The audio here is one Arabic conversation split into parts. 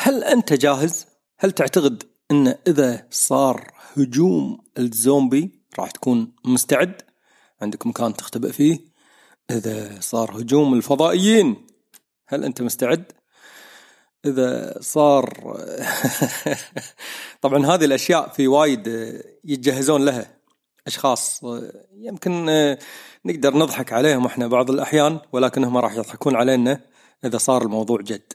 هل أنت جاهز؟ هل تعتقد أن إذا صار هجوم الزومبي راح تكون مستعد؟ عندك مكان تختبئ فيه؟ إذا صار هجوم الفضائيين هل أنت مستعد؟ إذا صار طبعا هذه الأشياء في وايد يتجهزون لها أشخاص يمكن نقدر نضحك عليهم إحنا بعض الأحيان ولكنهم راح يضحكون علينا إذا صار الموضوع جد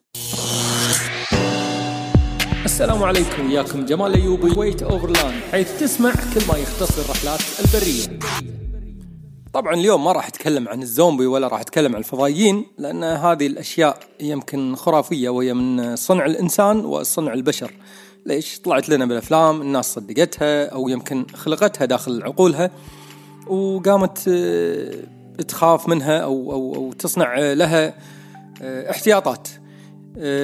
السلام عليكم وياكم جمال ايوبي كويت أوفرلاند حيث تسمع كل ما يختص الرحلات البرية. طبعا اليوم ما راح أتكلم عن الزومبي ولا راح أتكلم عن الفضائيين لأن هذه الأشياء يمكن خرافية وهي من صنع الإنسان وصنع البشر. ليش؟ طلعت لنا بالأفلام الناس صدقتها أو يمكن خلقتها داخل عقولها وقامت آه، تخاف منها أو أو أو تصنع لها آه، احتياطات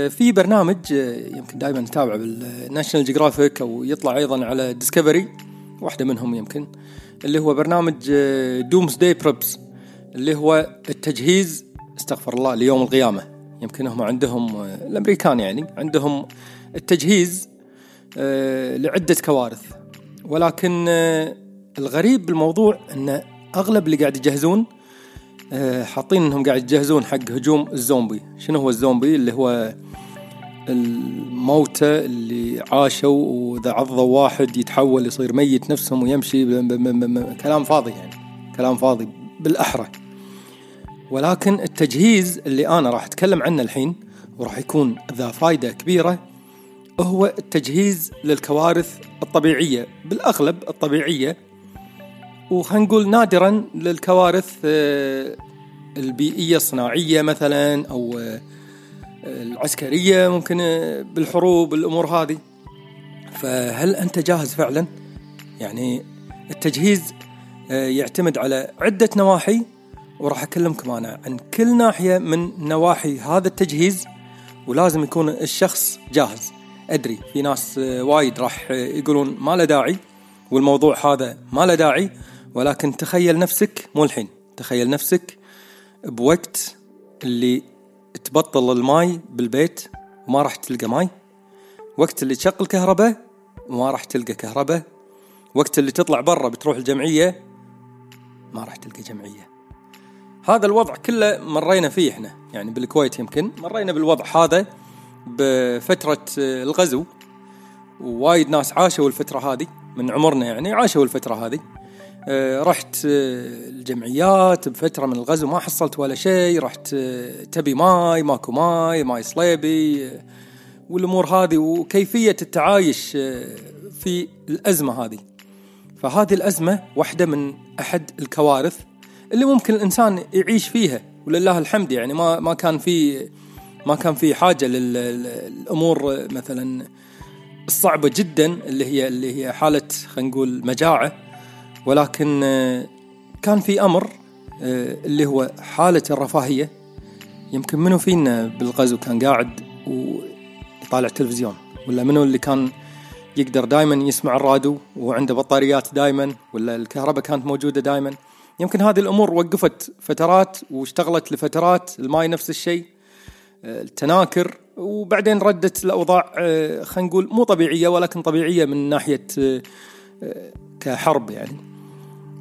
في برنامج آه، يمكن دائما نتابعه بال National Geographic أو يطلع أيضا على Discovery واحدة منهم يمكن اللي هو برنامج Doomsday Preppers اللي هو التجهيز استغفر الله ليوم القيامة. يمكن هم عندهم آه، الأمريكان يعني عندهم التجهيز لعدة كوارث. ولكن الغريب بالموضوع إن أغلب اللي قاعد يجهزون آه، حاطين انهم قاعد يجهزون حق هجوم الزومبي. شنو هو الزومبي؟ اللي هو الموتى اللي عاشوا وإذا عضوا واحد يتحول يصير ميت نفسهم ويمشي كلام فاضي يعني. كلام فاضي بالأحرى. ولكن التجهيز اللي أنا راح أتكلم عنه الحين وراح يكون ذا فائده كبيرة هو التجهيز للكوارث الطبيعية. بالأغلب الطبيعية وخلينا نقول نادرا للكوارث آه، البيئية الصناعية مثلا أو آه، العسكرية ممكن آه، بالحروب الأمور هذه فهل أنت جاهز فعلا؟ يعني التجهيز يعتمد على عدة نواحي وراح أكلمكم أنا عن كل ناحية من نواحي هذا التجهيز ولازم يكون الشخص جاهز أدري في ناس وايد راح يقولون ما له داعي والموضوع هذا ما له داعي ولكن تخيل نفسك مو الحين تخيل نفسك بوقت اللي تبطل الماي بالبيت وما راح تلقى ماي. وقت اللي تشغل كهرباء وما راح تلقى كهرباء. وقت اللي تطلع برا بتروح الجمعية ما راح تلقى جمعية. هذا الوضع كله مرينا فيه إحنا. يعني بالكويت يمكن مرينا بالوضع هذا بفترة الغزو. ووايد ناس عاشوا الفترة هذه من عمرنا يعني عاشوا الفترة هذه. رحت آه، الجمعيات بفترة من الغزو ما حصلت ولا شيء. رحت آه، تبي ماي ماكو ماي ماي صليبي والأمور هذه وكيفية التعايش في الأزمة هذه. فهذه الأزمة واحدة من أحد الكوارث اللي ممكن الإنسان يعيش فيها ولله الحمد. يعني ما ما كان في ما كان في حاجة للأمور مثلا الصعبة جدا اللي هي اللي هي حالة خلينا نقول مجاعة. ولكن آه، كان في أمر آه، اللي هو حالة الرفاهية. يمكن منو فينا بالغزو كان قاعد ويطالع تلفزيون ولا منو اللي كان يقدر دائما يسمع الراديو وعنده بطاريات دائما ولا الكهرباء كانت موجودة دائما يمكن هذه الأمور وقفت فترات واشتغلت لفترات الماي نفس الشيء آه، التناكر وبعدين ردت الأوضاع خلينا نقول مو طبيعية ولكن طبيعية من ناحية كحرب يعني.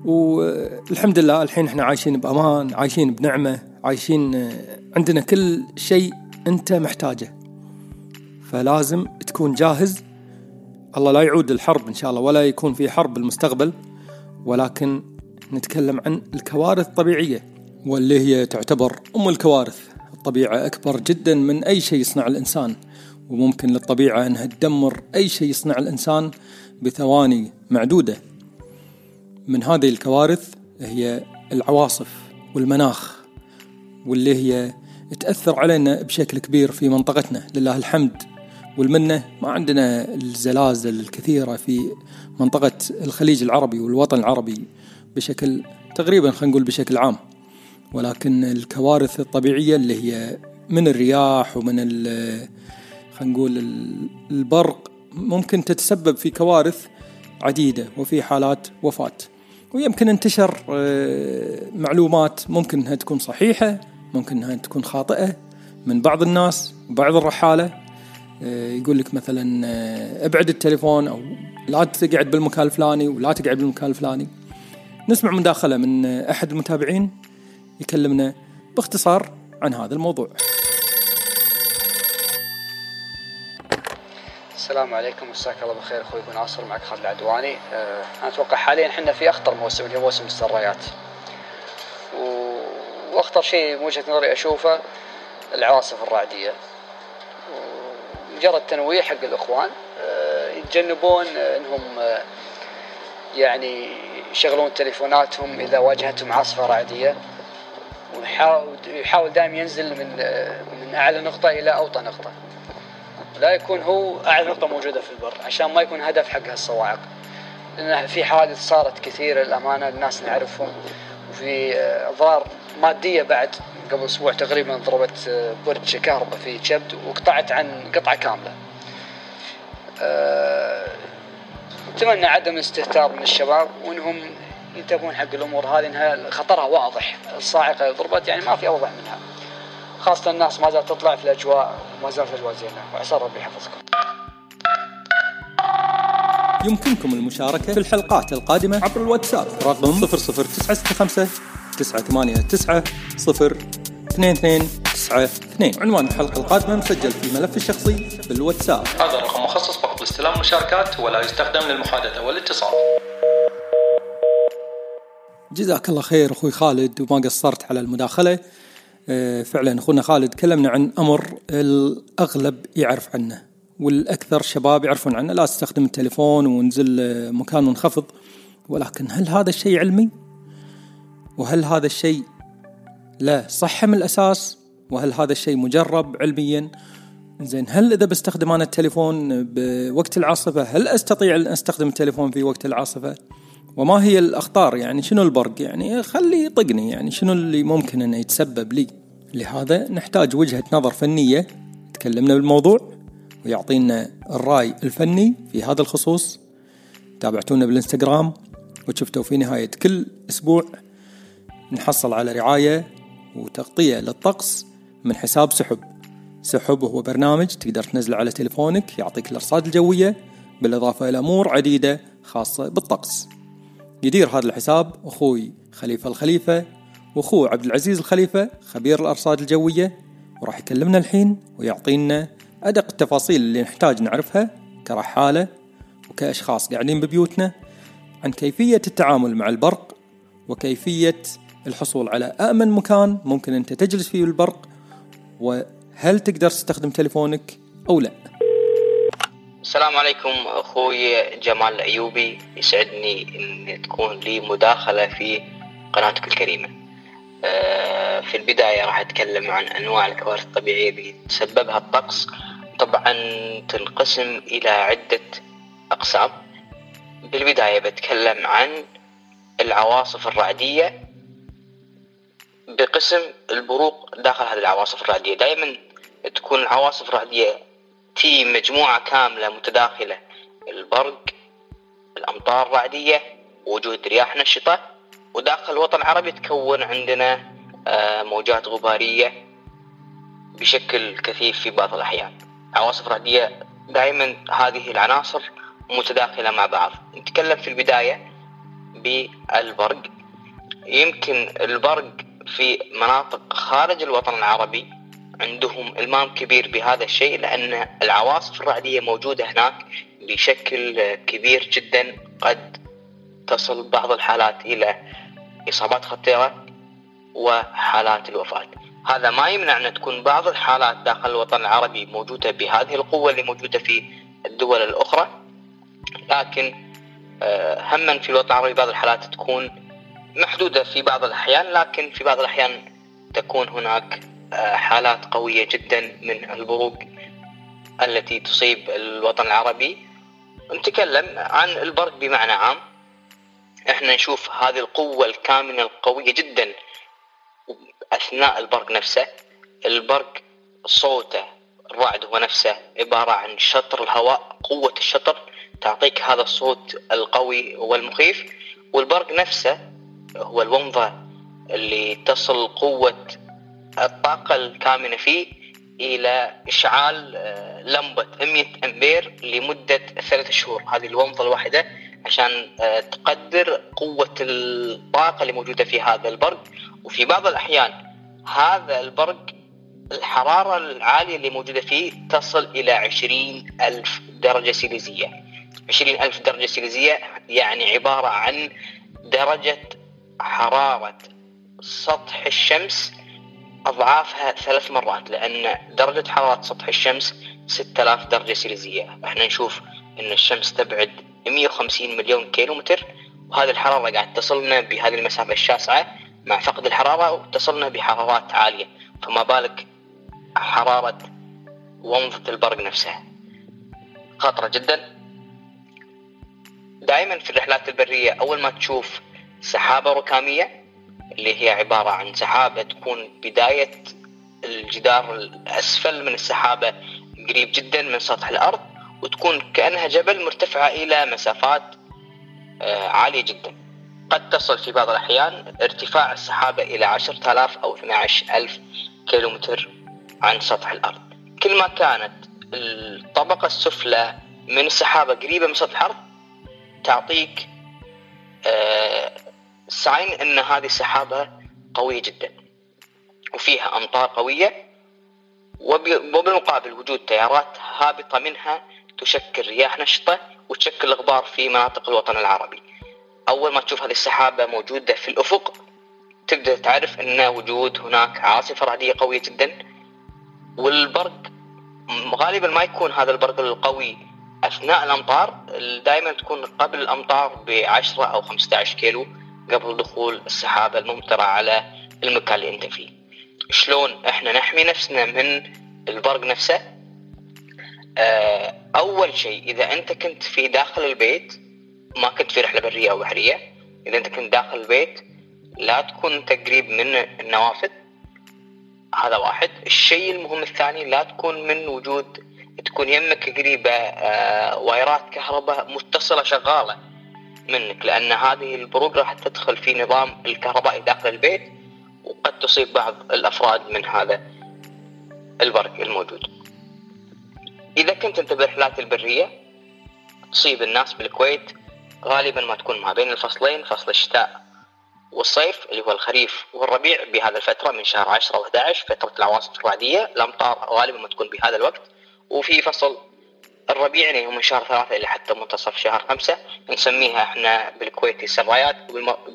والحمد لله الحين إحنا عايشين بأمان عايشين بنعمة عايشين عندنا كل شيء أنت محتاجه. فلازم تكون جاهز. الله لا يعود الحرب إن شاء الله ولا يكون في حرب بالمستقبل. ولكن نتكلم عن الكوارث الطبيعية واللي هي تعتبر أم الكوارث. الطبيعة أكبر جدا من أي شيء يصنع الإنسان. وممكن للطبيعة أنها تدمر أي شيء يصنع الإنسان بثواني معدودة. من هذه الكوارث هي العواصف والمناخ واللي هي تأثر علينا بشكل كبير في منطقتنا لله الحمد. والمنة ما عندنا الزلازل الكثيرة في منطقة الخليج العربي والوطن العربي بشكل تقريبا خلينا نقول بشكل عام. ولكن الكوارث الطبيعية اللي هي من الرياح ومن خلينا نقول البرق ممكن تتسبب في كوارث عديدة وفي حالات وفاة. ويمكن انتشر آه، معلومات ممكن إنها تكون صحيحة ممكن إنها تكون خاطئة من بعض الناس وبعض الرحالة. آه، يقول لك مثلا آه، ابعد التليفون أو لا تقعد بالمكان الفلاني ولا تقعد بالمكان الفلاني. نسمع مداخلة من أحد المتابعين يكلمنا باختصار عن هذا الموضوع. السلام عليكم مساك الله بالخير أخوي ابو ناصر معك خالد العدواني. أه أنا أتوقع حاليا إحنا في أخطر موسم اللي هو موسم السرايات. و... وأخطر شيء من وجهة نظري أشوفه العواصف الرعدية. مجرد تنويه حق الإخوان أه يتجنبون إنهم أه يعني يشغلون تليفوناتهم إذا واجهتهم عاصفة رعدية. ويحاول دائما ينزل من من أعلى نقطة إلى أوطى نقطة. لا يكون هو أعلى نقطة موجودة في البر عشان ما يكون هدف حق هالصواعق لأن في حوادث صارت كثيره للامانه الناس نعرفهم. وفي اضرار مادية بعد قبل أسبوع تقريبا ضربت برج كهرباء في شبد وقطعت عن قطعة كاملة. أتمنى عدم الاستهتار من الشباب وإنهم ينتبهون حق الأمور هذه إنها خطرها واضح. الصاعقة ضربت يعني ما في أوضح منها. خاصة الناس ما زالت تطلع في الأجواء وما زالت الأجواء زينة. وعسى ربي يحفظكم. يمكنكم المشاركة في الحلقات القادمة عبر الواتساب. رقم 00965 989 0 2292 عنوان الحلقة القادمة مسجل في ملف الشخصي بالواتساب. هذا الرقم مخصص فقط لاستلام المشاركات ولا يستخدم للمحادثة والاتصال. جزاك الله خير أخوي خالد وما قصرت على المداخلة. فعلا أخونا خالد تكلمنا عن أمر الأغلب يعرف عنه والأكثر شباب يعرفون عنه لا تستخدم التليفون ونزل آه، مكان منخفض ولكن هل هذا الشيء علمي؟ وهل هذا الشيء له صحة من الأساس؟ وهل هذا الشيء مجرب علميا؟ زين هل إذا بستخدم أنا التليفون بوقت العاصفة هل أستطيع أن أستخدم التليفون في وقت العاصفة؟ وما هي الأخطار؟ يعني شنو البرق؟ يعني خلي يطقني. يعني شنو اللي ممكن أنه يتسبب لي؟ لهذا نحتاج وجهة نظر فنية. تكلمنا بالموضوع ويعطينا الرأي الفني في هذا الخصوص. تابعتونا بالإنستغرام وشفتوا في نهاية كل أسبوع نحصل على رعاية وتغطية للطقس من حساب سحب. سحب هو برنامج تقدر تنزله على تليفونك يعطيك الأرصاد الجوية بالإضافة إلى أمور عديدة خاصة بالطقس. يدير هذا الحساب أخوي خليفة الخليفة وأخوه عبد العزيز الخليفة خبير الأرصاد الجوية وراح يكلمنا الحين ويعطينا أدق التفاصيل اللي نحتاج نعرفها كرحالة وكأشخاص قاعدين ببيوتنا عن كيفية التعامل مع البرق وكيفية الحصول على أأمن مكان ممكن أنت تجلس فيه بالبرق وهل تقدر تستخدم تليفونك أو لا. السلام عليكم أخوي جمال الأيوبي يسعدني ان تكون لي مداخلة في قناتك الكريمة. آه، في البداية راح أتكلم عن أنواع الكوارث الطبيعية اللي تسببها الطقس طبعا تنقسم إلى عدة أقسام. بالبداية بتكلم عن العواصف الرعدية بقسم البروق داخل هذه العواصف الرعدية دائما تكون العواصف الرعدية في مجموعة كاملة متداخلة. البرق الأمطار الرعدية وجود رياح نشطة وداخل الوطن العربي تكون عندنا آه، موجات غبارية بشكل كثيف في بعض الأحيان. عواصف رعدية دائما هذه العناصر متداخلة مع بعض. نتكلم في البداية بالبرق. يمكن البرق في مناطق خارج الوطن العربي عندهم إلمام كبير بهذا الشيء لأن العواصف الرعدية موجودة هناك بشكل كبير جدا. قد تصل بعض الحالات إلى إصابات خطيرة وحالات الوفاة. هذا ما يمنع أن تكون بعض الحالات داخل الوطن العربي موجودة بهذه القوة اللي موجودة في الدول الأخرى. لكن آه، هما في الوطن العربي بعض الحالات تكون محدودة في بعض الأحيان لكن في بعض الأحيان تكون هناك حالات قوية جدا من البروق التي تصيب الوطن العربي. نتكلم عن البرق بمعنى عام. إحنا نشوف هذه القوة الكامنة القوية جدا أثناء البرق نفسه. البرق صوته الرعد هو نفسه عبارة عن شطر الهواء قوة الشطر تعطيك هذا الصوت القوي والمخيف. والبرق نفسه هو الومضة اللي تصل قوة الطاقة الكامنة فيه إلى إشعال آه، لمبة 100 أمبير لمدة ثلاث شهور. هذه الومضة الواحدة عشان آه، تقدر قوة الطاقة اللي موجودة في هذا البرق. وفي بعض الأحيان هذا البرق الحرارة العالية اللي موجودة فيه تصل إلى 20 ألف درجة سيليزية. 20 ألف درجة سيليزية يعني عبارة عن درجة حرارة سطح الشمس أضعافها ثلاث مرات لأن درجة حرارة سطح الشمس 6000 درجة سيليزية. إحنا نشوف أن الشمس تبعد 150 مليون كيلومتر وهذه الحرارة قاعد تصلنا بهذه المسافة الشاسعة مع فقد الحرارة وتصلنا بحرارات عالية. فما بالك حرارة ومضة البرق نفسها. خطرة جدا. دائما في الرحلات البرية أول ما تشوف سحابة ركامية اللي هي عبارة عن سحابة تكون بداية الجدار الأسفل من السحابة قريب جدا من سطح الأرض وتكون كأنها جبل مرتفعة إلى مسافات آه، عالية جدا. قد تصل في بعض الأحيان ارتفاع السحابة إلى عشرة آلاف أو 12 ألف كيلومتر عن سطح الأرض. كل ما كانت الطبقة السفلى من السحابة قريبة من سطح الأرض تعطيك آه، ساين إن هذه السحابة قوية جدا. وفيها أمطار قوية. وبالمقابل وجود تيارات هابطة منها تشكل رياح نشطة وتشكل غبار في مناطق الوطن العربي. أول ما تشوف هذه السحابة موجودة في الأفق تبدا تعرف إن وجود هناك عاصفة رعديه قوية جدا. والبرق غالبا ما يكون هذا البرق القوي أثناء الأمطار. دائما تكون قبل الأمطار ب 10 أو 15 كيلو. قبل دخول السحابة الممطرة على المكان اللي انت فيه. شلون إحنا نحمي نفسنا من البرق نفسه؟ آه أول شيء إذا أنت كنت في داخل البيت ما كنت في رحلة برية أو بحرية إذا أنت كنت داخل البيت لا تكون قريب من النوافذ. هذا واحد. الشيء المهم الثاني لا تكون من وجود تكون يمك قريبة آه وايرات كهرباء متصلة شغالة. منك لأن هذه البروق راح تدخل في نظام الكهربائي داخل البيت وقد تصيب بعض الأفراد من هذا البرق الموجود. إذا كنت أنت بالرحلات البرية تصيب الناس بالكويت غالبا ما تكون ما بين الفصلين فصل الشتاء والصيف اللي هو الخريف والربيع بهذا الفترة من شهر 10 و11 فترة العواصف الرعدية الأمطار غالبا ما تكون بهذا الوقت. وفي فصل الربيع يعني من شهر ثلاثة إلى حتى منتصف شهر خمسة نسميها إحنا بالكويت السرايات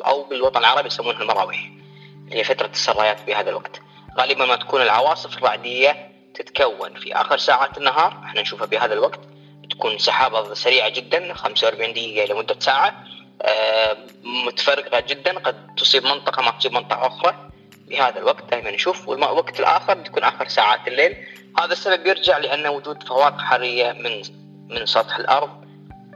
أو بالوطن العربي يسمونها المراويح اللي هي فترة السرايات بهذا الوقت. غالبا ما تكون العواصف الرعدية تتكون في آخر ساعات النهار إحنا نشوفها بهذا الوقت تكون سحابة سريعة جدا 45 دقيقة لمدة ساعة آه، متفرقة جدا قد تصيب منطقة ما تصيب منطقة أخرى. بهذا الوقت دائما نشوف والوقت الآخر تكون آخر ساعات الليل. هذا السبب يرجع لأن وجود فواق حرارية من من سطح الأرض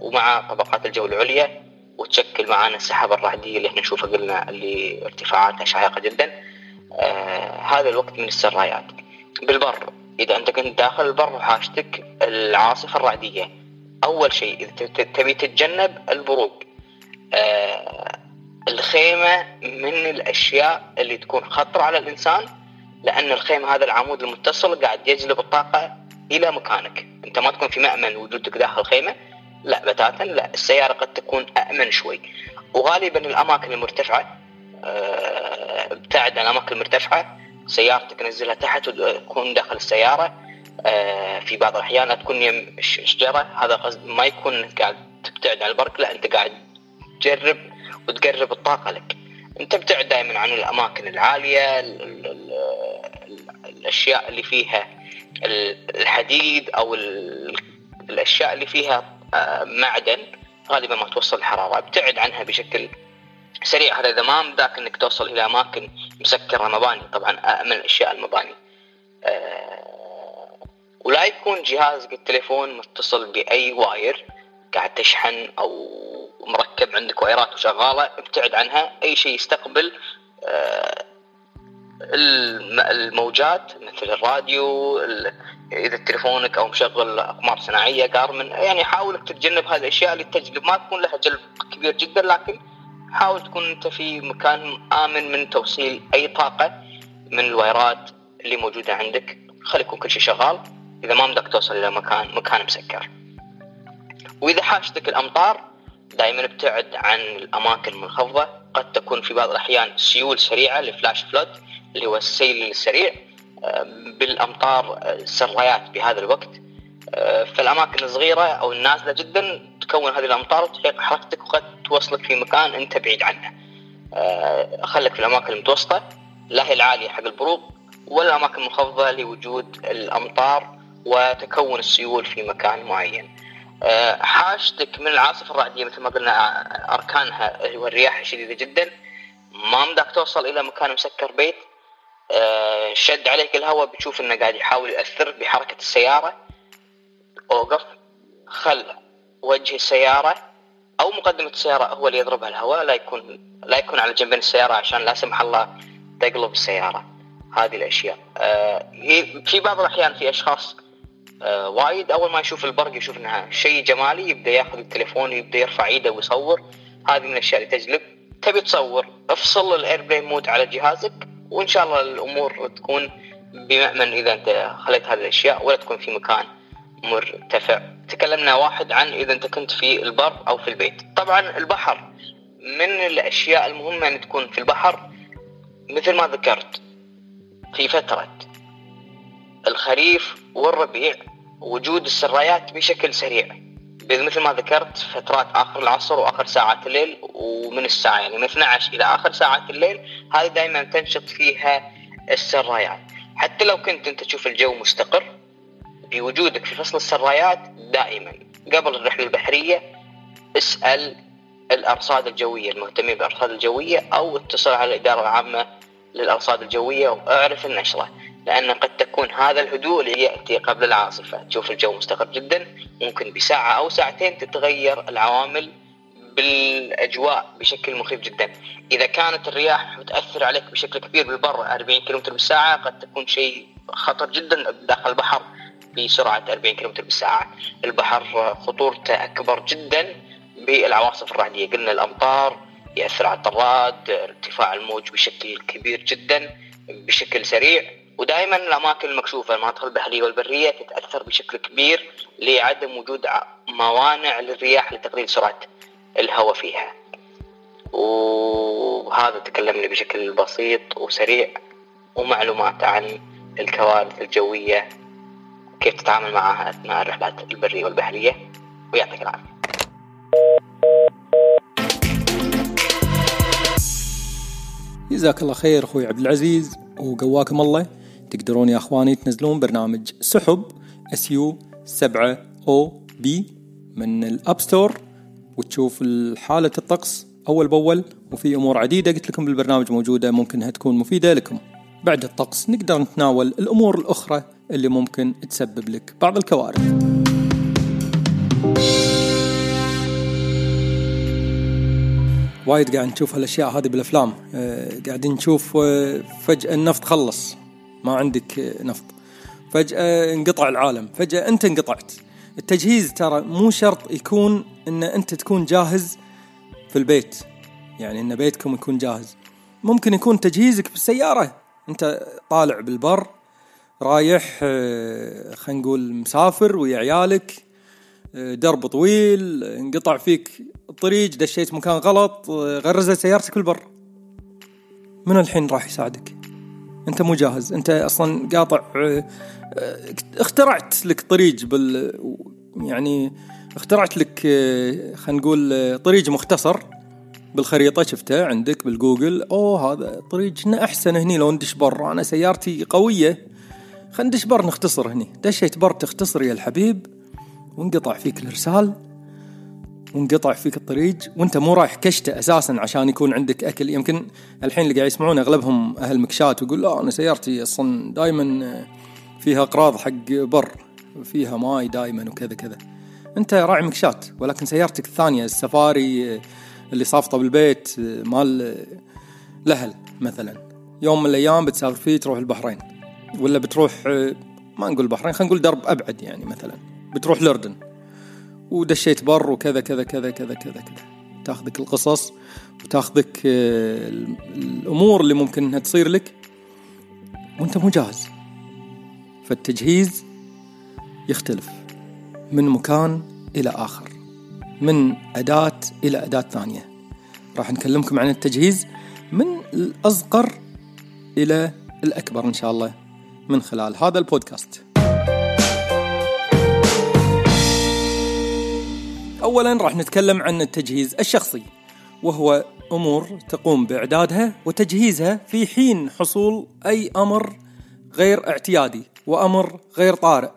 ومع طبقات الجو العليا وتشكل معنا السحابة الرعدية اللي إحنا نشوفها قلنا اللي ارتفاعاتها شاهقة جدا. آه هذا الوقت من السرايات. بالبر إذا أنت كنت داخل البر وحاشتك العاصفة الرعدية أول شيء إذا تبي تتجنب البروق. آه الخيمة من الأشياء اللي تكون خطرة على الإنسان لأن الخيمة هذا العمود المتصل قاعد يجلب الطاقة إلى مكانك. أنت ما تكون في مأمن وجودك داخل الخيمة لا بتاتا لا السيارة قد تكون أأمن شوي. وغالبا الأماكن المرتفعة أه ابتعد عن الأماكن المرتفعة سيارتك نزلها تحت وتكون داخل السيارة. أه في بعض الأحيان تكون يم شجرة هذا قصد ما يكون قاعد تبتعد عن البرق لا أنت قاعد تجرب وتقرب الطاقة لك. أنت ابتعد دائما عن الأماكن العالية الأشياء اللي فيها الحديد أو الأشياء اللي فيها آه، معدن غالبا ما توصل الحرارة. ابتعد عنها بشكل سريع. هذا اذا ما امداك إنك توصل إلى أماكن مسكرة مباني طبعا امن الأشياء المباني. آه، ولا يكون جهازك التليفون متصل بأي واير قاعد تشحن أو مركب عندك وايرات وشغاله ابتعد عنها أي شيء يستقبل آه، الموجات مثل الراديو إذا تليفونك أو مشغل أقمار صناعية جارمن يعني حاول تتجنب هذه الأشياء اللي تجلب ما تكون لها جلب كبير جدا لكن حاول تكون أنت في مكان آمن من توصيل أي طاقة من الوايرات اللي موجودة عندك. خلي يكون كل شيء شغال إذا ما بدك توصل إلى مكان مكان مسكر. وإذا حاشتك الأمطار دائما ابتعد عن الأماكن المنخفضة. قد تكون في بعض الأحيان سيول سريعة ل flash flood اللي هو السيل السريع بالأمطار سرايات بهذا الوقت. في الاماكن الصغيرة أو النازلة جدا تكون هذه الأمطار وتعيق حركتك وقد توصلك في مكان أنت بعيد عنه. خليك في الأماكن المتوسطة لا هي العالية حق البروق ولا الأماكن المنخفضة لوجود الأمطار وتكون السيول في مكان معين. حاجتك من العاصفة الرعدية مثل ما قلنا أركانها هو الرياح الشديده جدا. ما بدك توصل إلى مكان مسكر بيت. شد عليك الهواء بتشوف إنه قاعد يحاول يأثر بحركة السيارة. أوقف خل وجه السيارة أو مقدمة السيارة هو اللي يضربها الهواء لا يكون لا يكون على جنبين السيارة عشان لا سمح الله تقلب السيارة. هذه الأشياء. في بعض الأحيان في أشخاص آه وايد أول ما يشوف البرق يشوف إنها شيء جمالي يبدأ ياخذ التليفون يبدأ يرفع إيده ويصور. هذه من الأشياء اللي تجلب. تبي تصور افصل ال airplane mode على جهازك وإن شاء الله الأمور تكون بمأمن إذا أنت خليت هذه الأشياء ولا تكون في مكان مرتفع. تكلمنا واحد عن إذا أنت كنت في البر أو في البيت. طبعا البحر من الأشياء المهمة إن تكون في البحر؟ مثل ما ذكرت في فترة الخريف والربيع وجود السرايات بشكل سريع مثل ما ذكرت فترات آخر العصر وآخر ساعات الليل ومن الساعة يعني من 12 إلى آخر ساعات الليل هذه دائما تنشط فيها السرايات. حتى لو كنت أنت تشوف الجو مستقر بوجودك في فصل السرايات دائما قبل الرحلة البحرية اسأل الأرصاد الجوية المهتمين بالأرصاد الجوية أو اتصل على الإدارة العامة للأرصاد الجوية وأعرف النشرة. لأن قد تكون هذا الهدوء اللي يأتي قبل العاصفة. تشوف الجو مستقر جدا ممكن بساعة أو ساعتين تتغير العوامل بالأجواء بشكل مخيف جدا. إذا كانت الرياح تأثر عليك بشكل كبير بالبر 40 كم بالساعة قد تكون شيء خطر جدا داخل البحر بسرعة 40 كم بالساعة. البحر خطورته أكبر جدا بالعواصف الرعدية. قلنا الأمطار يأثر على الطراد ارتفاع الموج بشكل كبير جدا بشكل سريع. ودائما الأماكن المكشوفة المناطق البحرية والبرية تتأثر بشكل كبير لعدم وجود موانع للرياح لتقليل سرعة الهواء فيها. وهذا تكلمنا بشكل بسيط وسريع ومعلومات عن الكوارث الجوية كيف تتعامل معها أثناء الرحلات البرية والبحرية. ويعطيك العافية. جزاك الله خير أخوي عبد العزيز وقواكم الله. تقدرون يا أخواني تنزلون برنامج سحب S U 7 O B من ال App Store وتشوف حالة الطقس أول بأول وفي أمور عديدة قلت لكم بالبرنامج موجودة ممكن انها تكون مفيدة لكم. بعد الطقس نقدر نتناول الأمور الأخرى اللي ممكن تسبب لك بعض الكوارث. وايد قاعد نشوف هالأشياء هذه بالأفلام. أه قاعدين نشوف أه فجأة النفط خلص. ما عندك نفط. فجأة انقطع العالم. فجأة أنت انقطعت. التجهيز ترى مو شرط يكون إن أنت تكون جاهز في البيت. يعني إن بيتكم يكون جاهز. ممكن يكون تجهيزك بالسيارة. أنت طالع بالبر رايح خلينا نقول مسافر ويا عيالك درب طويل انقطع فيك الطريق دشيت مكان غلط غرزت سيارتك بالبر من الحين راح يساعدك؟ أنت مو جاهز. أنت أصلا قاطع اخترعت لك طريق بال يعني اخترعت لك خلينا نقول طريق مختصر بالخريطة شفته عندك بالجوجل. أوه هذا طريقنا أحسن هني لو ندش بر أنا سيارتي قوية. خلينا ندش بر نختصر هني. دشيت بر تختصر يا الحبيب وانقطع فيك الإرسال. وانقطع فيك الطريق وانت مو رايح كشتة أساسا عشان يكون عندك أكل. يمكن الحين اللي قاعد يسمعون أغلبهم أهل مكشات ويقول لا أنا سيارتي أصلا دائما فيها اقراض حق بر فيها ماي دائما وكذا كذا. أنت راعي مكشات ولكن سيارتك الثانية السفاري اللي صافطة بالبيت مال الاهل مثلا. يوم من الأيام بتسافر فيه تروح البحرين ولا بتروح ما نقول البحرين خلينا نقول درب أبعد يعني مثلا. بتروح الأردن. ودشيت بر وكذا كذا كذا كذا كذا كذا. تاخذك القصص وتاخذك الأمور اللي ممكن إنها تصير لك وأنت مو جاهز. فالتجهيز يختلف من مكان إلى آخر من أداة إلى أداة ثانية. راح نكلمكم عن التجهيز من الأصغر إلى الأكبر إن شاء الله من خلال هذا البودكاست. أولا راح نتكلم عن التجهيز الشخصي وهو أمور تقوم بإعدادها وتجهيزها في حين حصول أي أمر غير اعتيادي وأمر غير طارئ.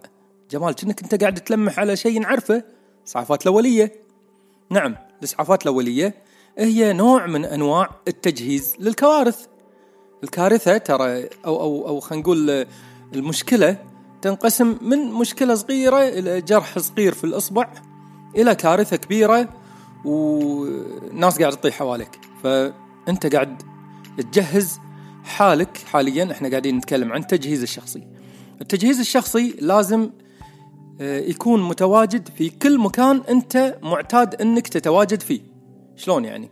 جمال كأنك أنت قاعد تلمح على شيء نعرفه إسعافات الأولية. نعم الإسعافات الأولية هي نوع من أنواع التجهيز للكوارث. الكارثة ترى أو أو أو خلينا نقول المشكلة تنقسم من مشكلة صغيرة إلى جرح صغير في الإصبع. إلى كارثة كبيرة وناس قاعد تطيح حواليك. فأنت قاعد تجهز حالك حاليا إحنا قاعدين نتكلم عن التجهيز الشخصي. التجهيز الشخصي لازم آه، يكون متواجد في كل مكان أنت معتاد إنك تتواجد فيه. شلون يعني؟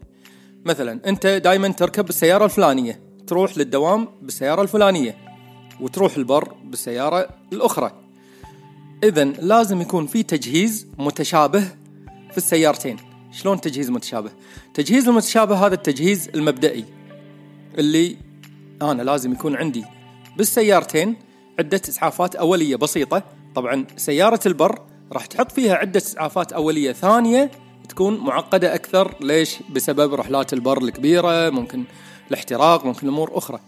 مثلا أنت دائما تركب السياره الفلانية تروح للدوام بالسيارة الفلانية وتروح البر بالسيارة الأخرى. اذا لازم يكون في تجهيز متشابه في السيارتين. شلون تجهيز متشابه؟ تجهيز المتشابه هذا التجهيز المبدئي اللي أنا لازم يكون عندي بالسيارتين عدة إسعافات أولية بسيطة. طبعا سيارة البر راح تحط فيها عدة إسعافات أولية ثانية تكون معقدة أكثر. ليش؟ بسبب رحلات البر الكبيرة ممكن الاحتراق ممكن أمور أخرى.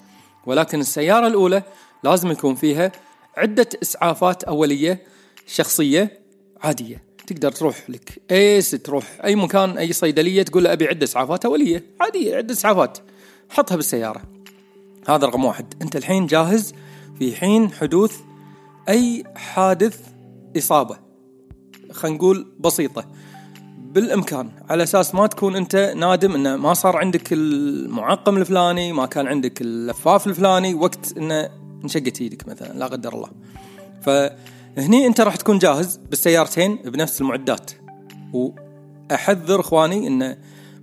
ولكن السيارة الأولى لازم يكون فيها عدة إسعافات أولية شخصية عادية. تقدر تروح لك إيس تروح أي مكان أي صيدلية تقول له أبي عدة اسعافات اوليه عادية عدة اسعافات حطها بالسيارة. هذا رقم واحد. أنت الحين جاهز في حين حدوث أي حادث إصابة؟ خلينا نقول بسيطة. بالإمكان. على أساس ما تكون أنت نادم إنه ما صار عندك المعقم الفلاني ما كان عندك اللفاف الفلاني وقت إنه انشقت إيدك مثلا لا قدر الله. فهني انت راح تكون جاهز بالسيارتين بنفس المعدات. وأحذر إخواني انه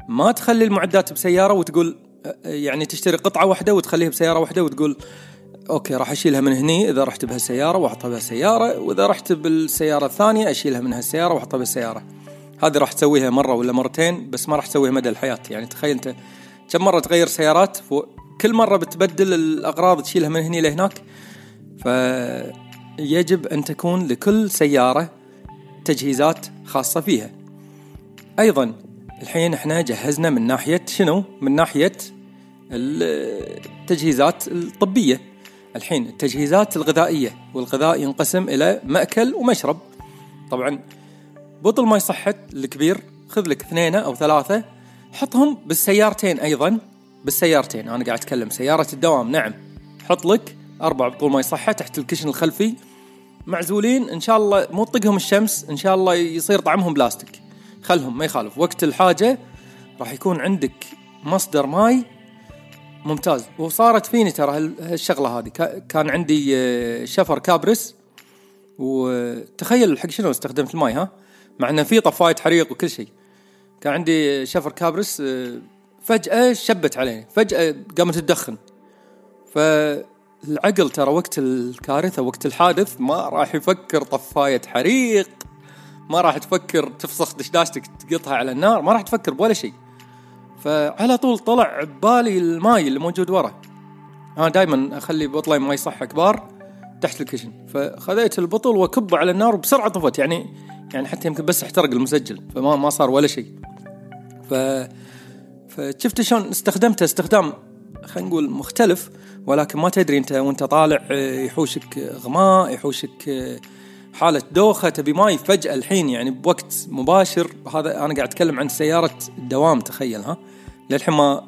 ما تخلي المعدات بسيارة وتقول يعني تشتري قطعة واحدة وتخليها بسيارة واحدة وتقول أوكي راح أشيلها من هني إذا رحت بهالسيارة وأحطها بهالسيارة وإذا رحت بالسيارة الثانية أشيلها من هالسيارة وأحطها بالسياره هذه راح تسويها مرة ولا مرتين بس ما راح تسويها مدى الحياة. يعني تخيل أنت كم مرة تغير سيارات كل مرة بتبدل الأغراض تشيلها من هني لهناك. فيجب أن تكون لكل سيارة تجهيزات خاصة فيها. أيضا الحين إحنا جهزنا من ناحية شنو؟ من ناحية التجهيزات الطبية. الحين التجهيزات الغذائية والغذاء ينقسم إلى مأكل ومشرب. طبعا بطل ماي صحت الكبير خذ لك اثنين أو ثلاثة حطهم بالسيارتين أيضا. بالسيارتين أنا قاعد أتكلم سيارة الدوام نعم. حط لك أربع بطول ماي صحه تحت ال cushion الخلفي معزولين إن شاء الله مو تطقهم الشمس إن شاء الله يصير طعمهم بلاستيك. خلهم ما يخالف. وقت الحاجة راح يكون عندك مصدر ماي ممتاز. وصارت فيني ترى هالشغلة هذه. كان عندي آه، شفر كابرس. وتخيل حق شنو استخدمت الماي ها؟ مع إنه في طفاية حريق وكل شيء. كان عندي شفر كابرس آه، فجأة شبت عليه. فجأة قامت تدخن. فالعقل ترى وقت الكارثة وقت الحادث ما راح يفكر طفاية حريق ما راح تفكر تفسخ دشداشتك تقطها على النار ما راح تفكر بولا شيء. فعلى طول طلع ببالي الماي اللي موجود ورا. أنا دائما أخلي بطلين ماي صح كبار تحت ال cushion فخذيت البطل وكبه على النار وبسرعه طفت يعني يعني حتى يمكن بس احترق المسجل فما ما صار ولا شيء. ف فشفت شلون استخدمته استخدام خلينا نقول مختلف. ولكن ما تدري انت وانت طالع يحوشك إغماء يحوشك حالة دوخة تبي ماي فجأة الحين يعني بوقت مباشر. هذا أنا قاعد أتكلم عن سيارة الدوام تخيل ها؟ للحين ما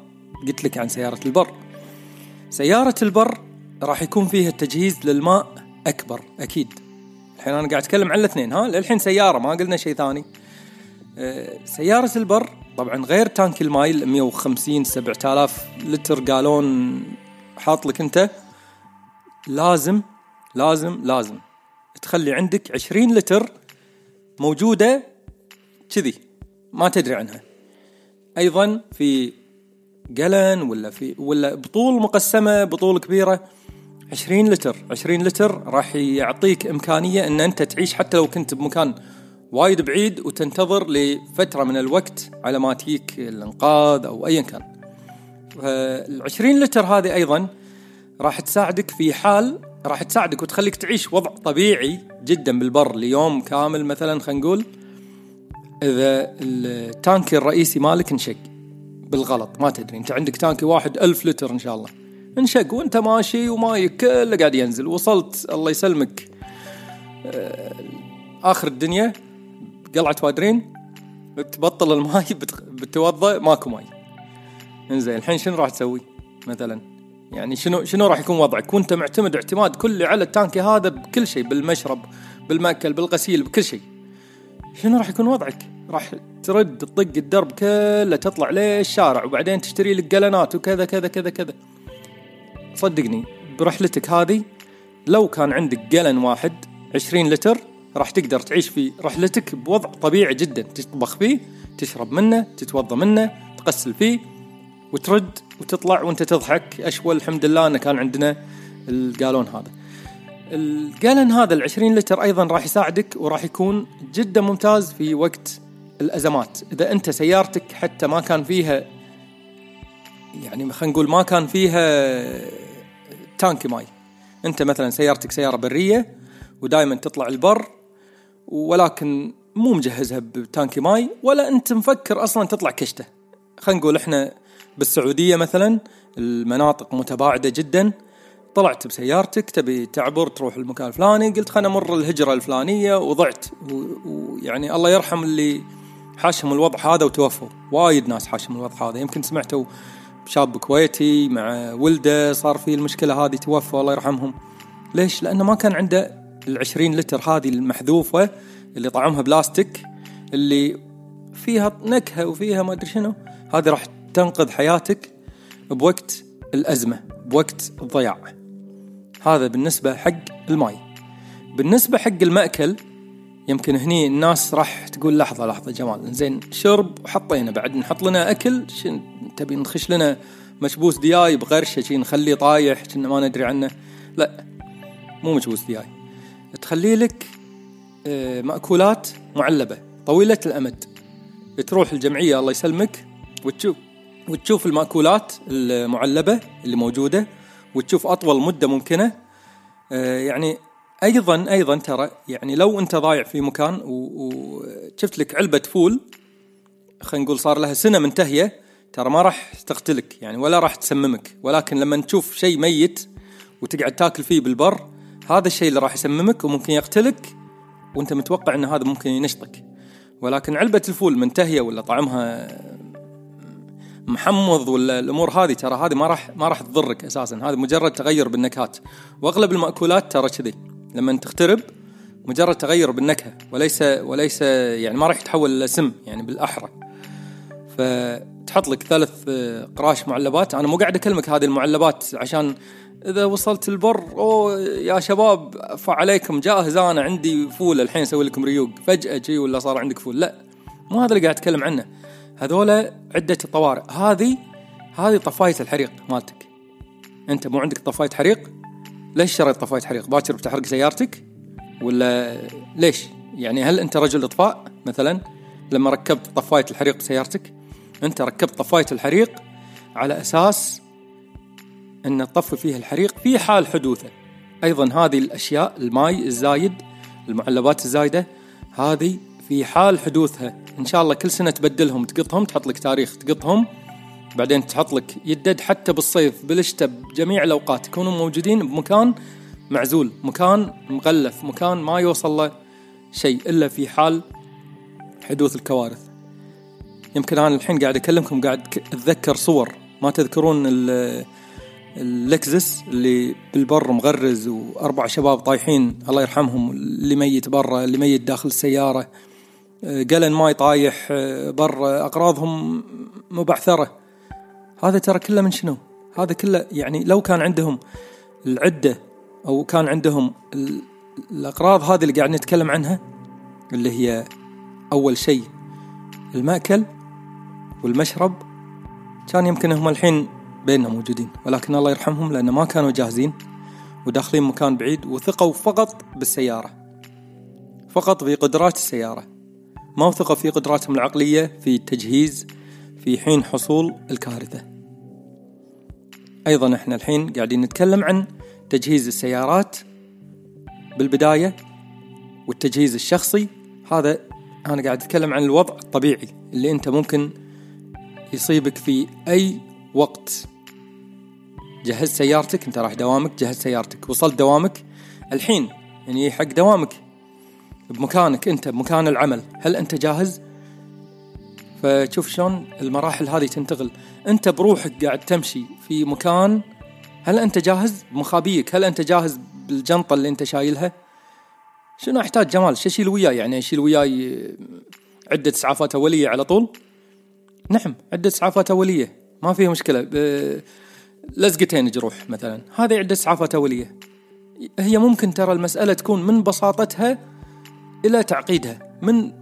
قلت لك عن سيارة البر. سيارة البر راح يكون فيها التجهيز للماء أكبر أكيد. الحين أنا قاعد أتكلم عن الاثنين ها؟ للحين سيارة ما قلنا شيء ثاني. أه سيارة البر طبعا غير تانك الماي 150 7000 لتر قالون حاط لك انت لازم لازم لازم. تخلي عندك 20 لتر موجودة كذي ما تدري عنها. أيضا في قلن ولا في ولا بطول مقسمة بطول كبيرة 20 لتر. 20 لتر راح يعطيك إمكانية أن أنت تعيش حتى لو كنت بمكان وايد بعيد وتنتظر لفترة من الوقت على ما تجيك الإنقاذ أو أيا كان. ال 20 لتر هذه أيضا راح تساعدك في حال راح تساعدك وتخليك تعيش وضع طبيعي جدا بالبر ليوم كامل مثلا خلينا نقول إذا التانكي الرئيسي مالك انشق بالغلط ما تدري أنت عندك تانكي واحد ألف لتر إن شاء الله. انشق وأنت ماشي ومايك كله قاعد ينزل. وصلت الله يسلمك. آه، آخر الدنيا قلعة وادرين تبطل الماي بت- بتوضى ماكو ماي. انزين الحين شنو راح تسوي مثلا؟ يعني شنو شنو راح يكون وضعك؟ وانت معتمد اعتماد كلي على التانكي هذا بكل شيء بالمشرب بالمأكل بالغسيل بكل شيء. شنو راح يكون وضعك؟ راح ترد تطق الدرب كله تطلع للشارع وبعدين تشتري لك قلنات وكذا كذا كذا كذا. صدقني برحلتك هذه لو كان عندك قلن واحد 20 لتر راح تقدر تعيش في رحلتك بوضع طبيعي جدا. تطبخ فيه تشرب منه تتوضى منه تغسل فيه وترد وتطلع وانت تضحك. أشوا الحمد لله انه كان عندنا القالون هذا. الجالن هذا ال 20 لتر أيضا راح يساعدك وراح يكون جدا ممتاز في وقت الأزمات. إذا أنت سيارتك حتى ما كان فيها يعني خلينا نقول ما كان فيها تانك ماي. أنت مثلا سيارتك سيارة برية ودائما تطلع البر ولكن مو مجهزها بتانكي ماي ولا أنت مفكر أصلا تطلع كشته. خلينا نقول إحنا بالسعودية مثلا المناطق متباعدة جدا. طلعت بسيارتك تبي تعبر تروح المكان الفلاني. قلت خلنا أمر الهجرة الفلانية وضعت. ويعني الله يرحم اللي حاشهم الوضع هذا وتوفوا. وايد ناس حاشهم الوضع هذا. يمكن سمعتوا شاب كويتي مع ولده صار فيه المشكلة هذه توفى الله يرحمهم. ليش؟ لأنه ما كان عنده العشرين لتر هذه المحذوفة اللي طعمها بلاستيك اللي فيها نكهة وفيها ما أدري شنو. هذه راح تنقذ حياتك بوقت الأزمة بوقت الضياع. هذا بالنسبة حق الماي. بالنسبة حق المأكل يمكن هني الناس راح تقول لحظة لحظة جمال. زين شرب وحطينا. بعد نحط لنا شن تبي نخش لنا مشبوس دياي بغرشة شي نخليه طايح كنا ما ندري عنه. لا مو مشبوس دياي. تخلي لك آه، مأكولات معلبة طويلة الأمد. تروح الجمعية الله يسلمك وتشوف. وتشوف المأكولات المعلبة اللي موجودة وتشوف أطول مدة ممكنة. آه، يعني أيضا أيضا ترى يعني لو أنت ضايع في مكان وشفت لك علبة فول خلينا نقول صار لها سنة منتهية ترى ما راح تقتلك يعني ولا راح تسممك. ولكن لما تشوف شيء ميت وتقعد تاكل فيه بالبر هذا الشيء اللي راح يسممك وممكن يقتلك وأنت متوقع إن هذا ممكن ينشطك. ولكن علبة الفول منتهية ولا طعمها محمض ولا الأمور هذه ترى هذه ما راح ما راح تضرك أساسا. هذا مجرد تغير بالنكهات. وأغلب المأكولات ترى كذي. لما تخترب مجرد تغير بالنكهة. وليس وليس يعني ما راح يتحول إلى سم يعني بالأحرى. فتحط لك ثلاث آه، قراش معلبات. أنا مو قاعد أكلمك هذه المعلبات عشان إذا وصلت البر أوه يا شباب افا عليكم جاهز أنا عندي فول الحين أسوي لكم ريوق. فجأة شي ولا صار عندك فول. لا مو هذا اللي قاعد أتكلم عنه. هذولا عدة طوارئ. هذه هذه طفاية الحريق مالتك. أنت مو عندك طفاية حريق؟ ليش شريت طفاية حريق؟ باكر بتحرق سيارتك؟ ولا ليش؟ يعني هل أنت رجل إطفاء مثلا؟ لما ركبت طفاية الحريق بسيارتك أنت ركبت طفاية الحريق على أساس أن تطفي فيه الحريق في حال حدوثه. أيضا هذه الأشياء الماي الزايد المعلبات الزايدة هذه في حال حدوثها. إن شاء الله كل سنة تبدلهم تقطهم تحط لك تاريخ تقطهم. بعدين تحط لك يدد حتى بالصيف بالشتاء بجميع الأوقات. يكونوا موجودين بمكان معزول مكان مغلف مكان ما يوصل له شيء إلا في حال حدوث الكوارث. يمكن أنا الحين قاعد أكلمكم قاعد أتذكر صور. ما تذكرون ال- اللكزس اللي بالبر مغرز وأربع شباب طايحين الله يرحمهم اللي ميت برا اللي ميت داخل السيارة. قلن ماي طايح آه، برا أغراضهم مبعثرة. هذا ترى كله من شنو؟ هذا كله يعني لو كان عندهم العدة أو كان عندهم ال- الأغراض هذه اللي قاعد نتكلم عنها اللي هي أول شيء المأكل والمشرب كان يمكن هم الحين بيننا موجودين. ولكن الله يرحمهم لأن ما كانوا جاهزين وداخلين مكان بعيد وثقوا فقط بالسيارة فقط في قدرات السيارة. ما وثقوا في قدراتهم العقلية في التجهيز في حين حصول الكارثة. أيضا إحنا الحين قاعدين نتكلم عن تجهيز السيارات بالبداية والتجهيز الشخصي. هذا أنا قاعد أتكلم عن الوضع الطبيعي اللي أنت ممكن يصيبك في أي وقت. جهزت سيارتك أنت راح دوامك جهزت سيارتك وصلت دوامك. الحين يعني حق دوامك بمكانك أنت بمكان العمل. هل أنت جاهز؟ فشوف شلون المراحل هذه تنتقل. أنت بروحك قاعد تمشي في مكان هل أنت جاهز؟ بمخابيك هل أنت جاهز بالجنطة اللي أنت شايلها؟ شنو أحتاج جمال؟ شو أشيل وياي يعني أشيل وياي عدة إسعافات أولية على طول؟ نعم عدة إسعافات أولية. ما فيها مشكلة. لزقتين جروح مثلا. هذه عدة إسعافات أولية. هي ممكن ترى المسألة تكون من بساطتها إلى تعقيدها. من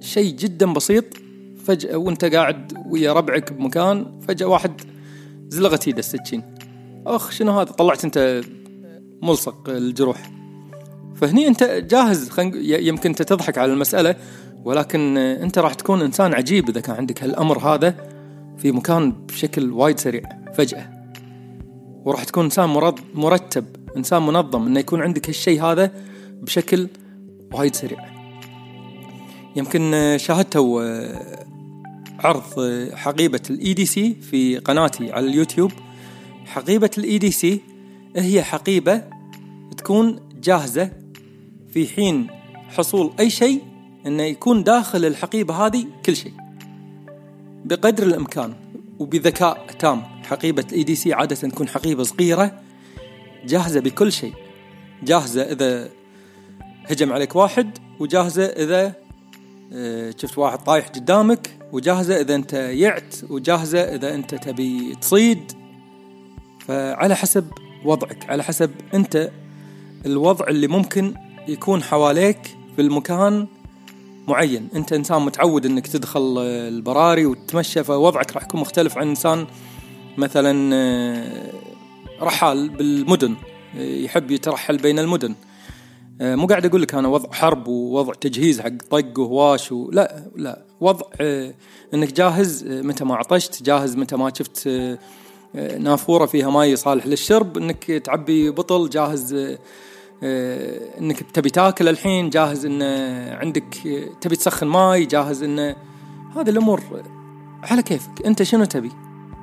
شيء جدا بسيط فجأة وأنت قاعد ويا ربعك بمكان فجأة واحد زلغت ايده السكين أخ شنو هذا؟ طلعت أنت ملصق الجروح. فهني أنت جاهز. يمكن أنت تضحك على المسألة ولكن أنت راح تكون إنسان عجيب إذا كان عندك هالأمر هذا في مكان بشكل وايد سريع فجأة. وراح تكون إنسان مرتب إنسان منظم إنه يكون عندك هالشيء هذا بشكل وايد سريع. يمكن شاهدتوا عرض حقيبة ال EDC في قناتي على اليوتيوب. حقيبة ال EDC هي حقيبة تكون جاهزة في حين حصول أي شيء أنه يكون داخل الحقيبة هذه كل شيء. بقدر الإمكان وبذكاء تام حقيبة ال EDC عادة تكون حقيبة صغيرة جاهزة بكل شيء. جاهزة إذا هجم عليك واحد وجاهزة إذا آه، شفت واحد طايح قدامك وجاهزة إذا أنت يعت وجاهزة إذا أنت تبي تصيد. فعلى حسب وضعك على حسب أنت الوضع اللي ممكن يكون حواليك في المكان معين. أنت إنسان متعود أنك تدخل البراري وتتمشى فوضعك راح يكون مختلف عن إنسان مثلا آه، رحال بالمدن يحب يترحل بين المدن. آه، مو قاعد أقول لك أنا وضع حرب ووضع تجهيز حق طق وهواش. لا لا. وضع آه، إنك جاهز آه، متى ما عطشت جاهز متى ما شفت نافورة فيها ماي صالح للشرب إنك تعبي بطل جاهز إنك تبي تاكل الحين جاهز إن عندك تبي تسخن ماي جاهز إن هذه الأمور على كيفك. أنت شنو تبي؟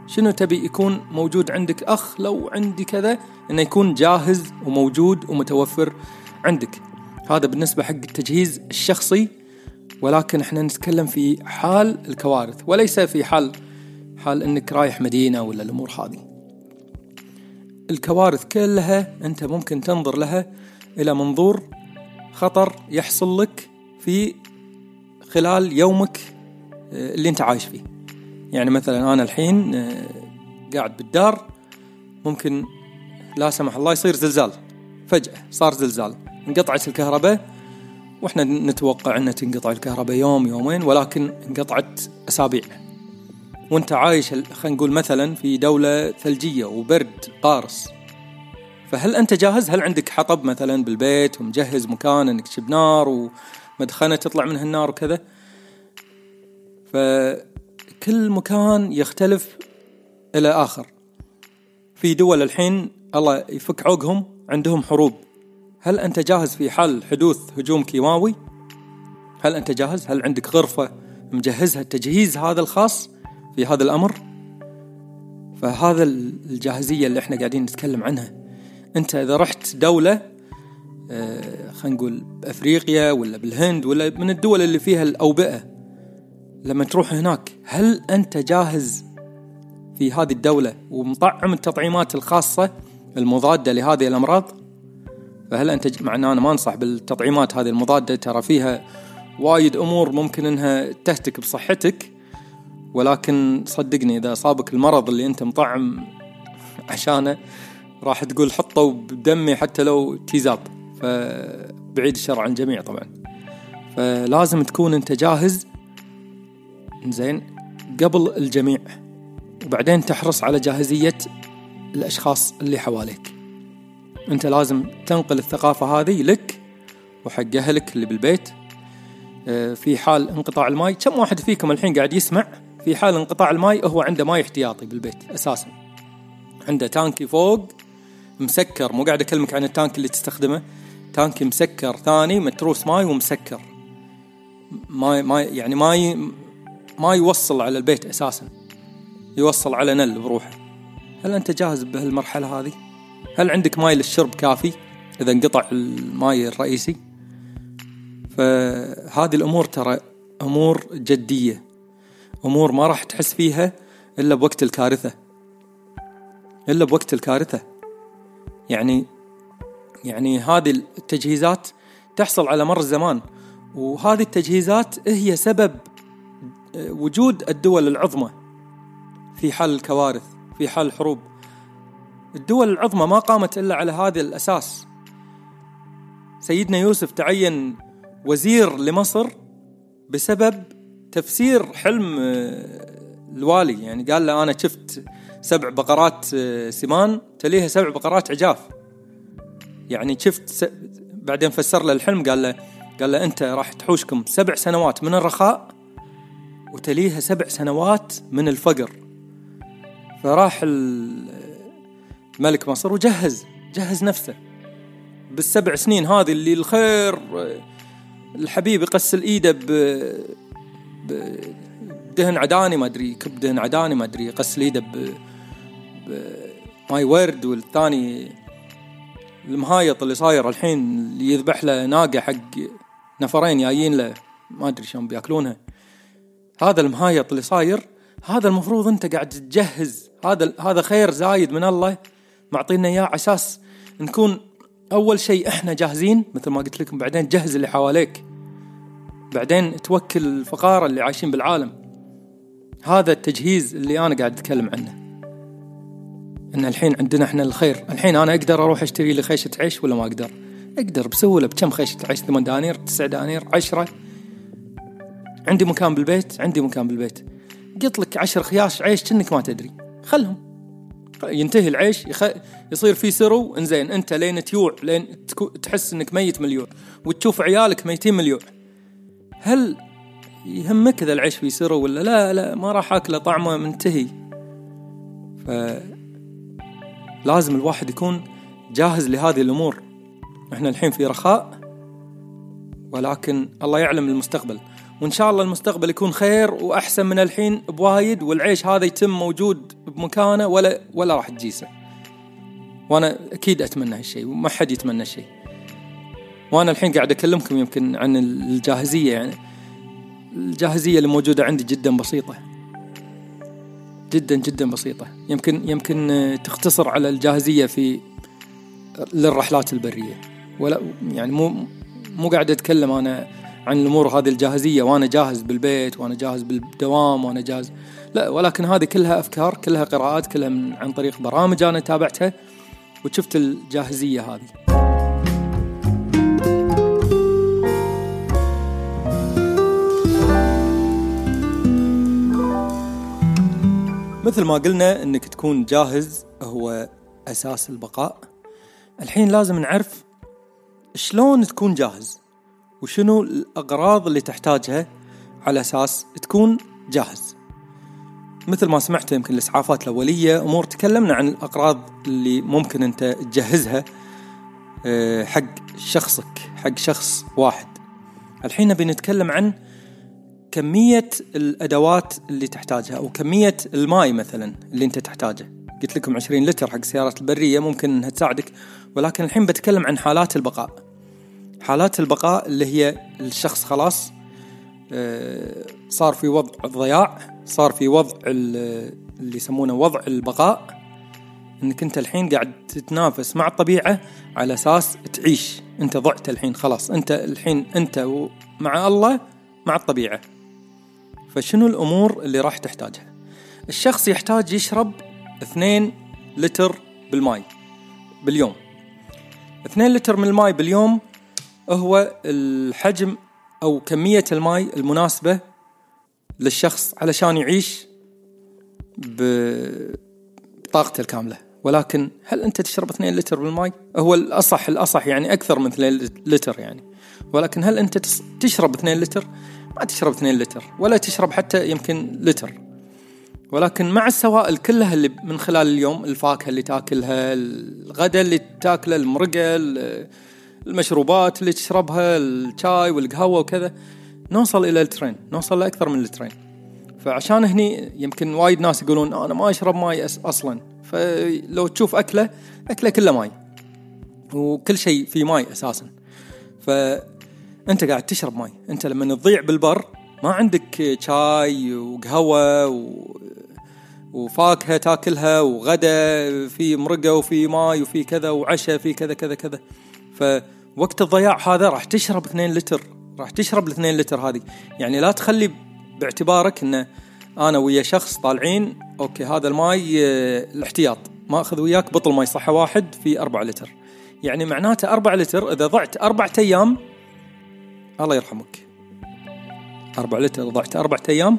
شنو تبي يكون موجود عندك؟ أخ لو عندي كذا إنه يكون جاهز وموجود ومتوفر عندك. هذا بالنسبة حق التجهيز الشخصي ولكن إحنا نتكلم في حال الكوارث وليس في حال حال إنك رايح مدينة ولا الأمور هذه. الكوارث كلها أنت ممكن تنظر لها إلى منظور خطر يحصل لك في خلال يومك آه، اللي أنت عايش فيه. يعني مثلا أنا الحين آه، قاعد بالدار ممكن لا سمح الله يصير زلزال. فجأة صار زلزال. انقطعت الكهرباء وإحنا نتوقع أن تنقطع الكهرباء يوم يومين ولكن انقطعت أسابيع وانت عايش خلينا نقول مثلا في دولة ثلجية وبرد قارس فهل أنت جاهز؟ هل عندك حطب مثلا بالبيت ومجهز مكان إنك تشب نار ومدخنة تطلع منها النار وكذا؟ فكل مكان يختلف إلى آخر في دول الحين الله يفك عوقهم عندهم حروب هل أنت جاهز في حال حدوث هجوم كيماوي؟ هل أنت جاهز؟ هل عندك غرفة مجهزها التجهيز هذا الخاص في هذا الأمر؟ فهذا الجاهزية اللي إحنا قاعدين نتكلم عنها أنت إذا رحت دولة آه، خلينا نقول بأفريقيا ولا بالهند ولا من الدول اللي فيها الأوبئة لما تروح هناك هل أنت جاهز في هذه الدولة ومطعم التطعيمات الخاصة المضادة لهذه الأمراض؟ فهل أنت مع ان أنا ما أنصح بالتطعيمات هذه المضادة ترى فيها وايد أمور ممكن إنها تهتك بصحتك ولكن صدقني إذا أصابك المرض اللي أنت مطعم عشانه راح تقول حطوا بدمي حتى لو تيزاب. فبعيد الشر عن الجميع طبعا. فلازم تكون أنت جاهز. زين قبل الجميع. وبعدين تحرص على جاهزية الأشخاص اللي حواليك. انت لازم تنقل الثقافة هذه لك وحق أهلك اللي بالبيت. آه، في حال انقطاع الماء كم واحد فيكم الحين قاعد يسمع؟ في حال انقطاع الماء هو عنده ماء احتياطي بالبيت أساسا. عنده تانكي فوق مسكر مو قاعد أكلمك عن التانك اللي تستخدمه. تانكي مسكر ثاني متروس ماي ومسكر. ما ما يعني ما ما يوصل على البيت أساسا. يوصل على نل بروحه. هل أنت جاهز بهالمرحلة هذه؟ هل عندك ماي للشرب كافي إذا انقطع الماي الرئيسي؟ فهذه الأمور ترى أمور جدية. أمور ما راح تحس فيها إلا بوقت الكارثة. إلا بوقت الكارثة. يعني يعني هذه التجهيزات تحصل على مر الزمان وهذه التجهيزات هي سبب وجود الدول العظمى في حال الكوارث في حال الحروب. الدول العظمى ما قامت إلا على هذا الأساس. سيدنا يوسف تعين وزير لمصر بسبب تفسير حلم الوالي. يعني قال له أنا شفت سبع بقرات سمان تليها سبع بقرات عجاف. يعني شفت س... بعدين فسر له الحلم قال له قال له أنت راح تحوشكم سبع سنوات من الرخاء وتليها سبع سنوات من الفقر. فراح الملك مصر وجهز جهز نفسه. بالسبع سنين هذه اللي الخير الحبيب يغسل إيده ب بدهن عداني ما أدري كب دهن عداني ما أدري يغسل إيده ب ماي ورد والثاني المهايط اللي صاير الحين اللي يذبح له ناقة حق نفرين جايين له ما أدري شلون بياكلونها هذا المهايط اللي صاير هذا المفروض أنت قاعد تجهز. هذا هذا خير زايد من الله. معطينا إياه على أساس نكون أول شيء إحنا جاهزين مثل ما قلت لكم بعدين جهز اللي حواليك. بعدين توكل الفقارة اللي عايشين بالعالم. هذا التجهيز اللي أنا قاعد أتكلم عنه. إن الحين عندنا إحنا الخير. الحين أنا أقدر أروح أشتري لي خيشة عيش ولا ما أقدر؟ أقدر بسهوله بكم خيشة عيش؟ 8 دنانير 9 دنانير 10 عندي مكان بالبيت عندي مكان بالبيت. قط لك 10 خياش عيش كأنك ما تدري. خلهم. ينتهي العيش يخ... يصير في سرو إنزين أنت لين تيوع لين تكو... تحس إنك ميت مليون وتشوف عيالك ميتين مليون. هل يهمك إذا العيش في سرو ولا لا؟ لا ما راح آكله طعمه منتهي. ف لازم الواحد يكون جاهز لهذه الأمور. إحنا الحين في رخاء ولكن الله يعلم المستقبل. وإن شاء الله المستقبل يكون خير وأحسن من الحين بوايد والعيش هذا يتم موجود بمكانه ولا ولا راح تجيسه. وأنا أكيد أتمنى هالشيء وما حد يتمنى الشيء وأنا الحين قاعد أكلمكم يمكن عن الجاهزية يعني الجاهزية اللي موجودة عندي جدا بسيطة. جدا جدا بسيطة. يمكن يمكن تختصر على الجاهزية في للرحلات البرية. ولا يعني مو مو قاعد أتكلم أنا عن الأمور هذه الجاهزية وأنا جاهز بالبيت وأنا جاهز بالدوام وأنا جاهز. لا ولكن هذه كلها أفكار كلها قراءات كلها من عن طريق برامج أنا تابعتها وشفت الجاهزية هذه. مثل ما قلنا إنك تكون جاهز هو أساس البقاء. الحين لازم نعرف شلون تكون جاهز. وشنو الأغراض اللي تحتاجها على أساس تكون جاهز. مثل ما سمعت يمكن الإسعافات الأولية أمور تكلمنا عن الأغراض اللي ممكن أنت تجهزها آه، حق شخصك حق شخص واحد. الحين نبي نتكلم عن كمية الأدوات اللي تحتاجها أو كمية الماء مثلا اللي أنت تحتاجه. قلت لكم 20 لتر حق السيارات البرية ممكن أنها تساعدك ولكن الحين بتكلم عن حالات البقاء. حالات البقاء اللي هي الشخص خلاص آه، صار في وضع الضياع صار في وضع اللي يسمونه وضع البقاء إنك أنت الحين قاعد تتنافس مع الطبيعة على أساس تعيش. أنت ضعت الحين خلاص. أنت الحين أنت مع الله مع الطبيعة. فشنو الأمور اللي راح تحتاجها؟ الشخص يحتاج يشرب اثنين لتر بالماي باليوم. اثنين لتر من الماي باليوم هو الحجم أو كمية الماء المناسبة للشخص علشان يعيش بطاقته الكاملة. ولكن هل أنت تشرب 2 لتر بالماء هو الأصح الأصح يعني أكثر من 2 لتر يعني. ولكن هل أنت تشرب 2 لتر؟ ما تشرب 2 لتر ولا تشرب حتى يمكن لتر. ولكن مع السوائل كلها اللي من خلال اليوم الفاكهة اللي تاكلها الغداء اللي تاكله المرقة المشروبات اللي تشربها الشاي والقهوة وكذا. نوصل إلى اللترين نوصل لأكثر من اللترين. فعشان هني يمكن وايد ناس يقولون أنا ما أشرب ماي أصلا. فلو تشوف أكله أكله كله ماي. وكل شيء فيه ماي أساسا. فانت قاعد تشرب ماي. أنت لما تضيع بالبر ما عندك شاي وقهوة و... وفاكهة تاكلها وغدا في مرقة وفي ماي وفي كذا وعشاء في كذا كذا كذا. فوقت الضياع هذا راح تشرب 2 لتر راح تشرب ال 2 لتر هذه. يعني لا تخلي باعتبارك انه أنا ويا شخص طالعين أوكي هذا الماي آه، الاحتياط ماخذ وياك بطل ماي صحة واحد في 4 لتر. يعني معناته 4 لتر إذا ضعت أربعة أيام الله يرحمك. 4 لتر ضعت أربعة أيام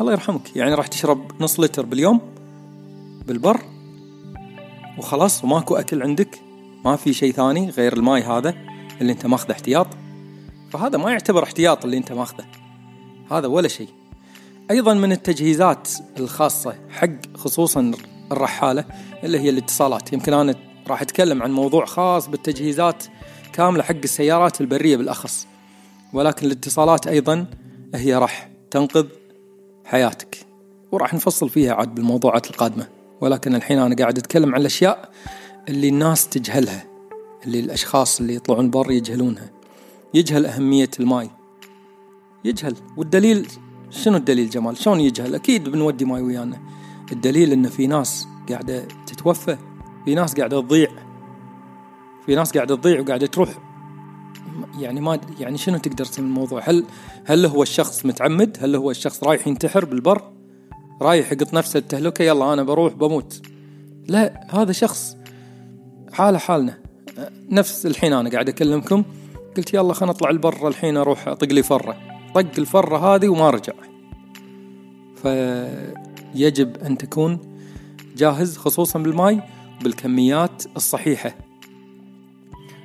الله يرحمك. يعني راح تشرب نص لتر باليوم بالبر وخلاص وماكو أكل عندك. ما في شيء ثاني غير الماي هذا اللي انت ماخذه احتياط. فهذا ما يعتبر احتياط اللي انت ماخذه. هذا ولا شيء. أيضا من التجهيزات الخاصة حق خصوصا الرحالة اللي هي الاتصالات. يمكن أنا راح أتكلم عن موضوع خاص بالتجهيزات كاملة حق السيارات البرية بالأخص. ولكن الاتصالات أيضا هي راح تنقذ حياتك. وراح نفصل فيها عاد بالموضوعات القادمة. ولكن الحين أنا قاعد أتكلم عن الأشياء اللي الناس تجهلها اللي الأشخاص اللي يطلعون بر يجهلونها. يجهل أهمية الماي. يجهل. والدليل شنو الدليل جمال؟ شلون يجهل؟ أكيد بنودي ماي ويانا. الدليل ان في ناس قاعدة تتوفى في ناس قاعدة تضيع. في ناس قاعدة تضيع وقاعدة تروح. يعني ما يعني شنو تقدر تسمي الموضوع هل هل هو الشخص متعمد؟ هل هو الشخص رايح ينتحر بالبر؟ رايح يقط نفسه التهلكة يلا أنا بروح بموت. لا هذا شخص حاله حالنا. نفس الحين أنا قاعد أكلمكم. قلت يلا خلنا نطلع البر الحين أروح أطق لي فرة. طق الفرة هذه وما رجع. فيجب أن تكون جاهز خصوصا بالماي بالكميات الصحيحة.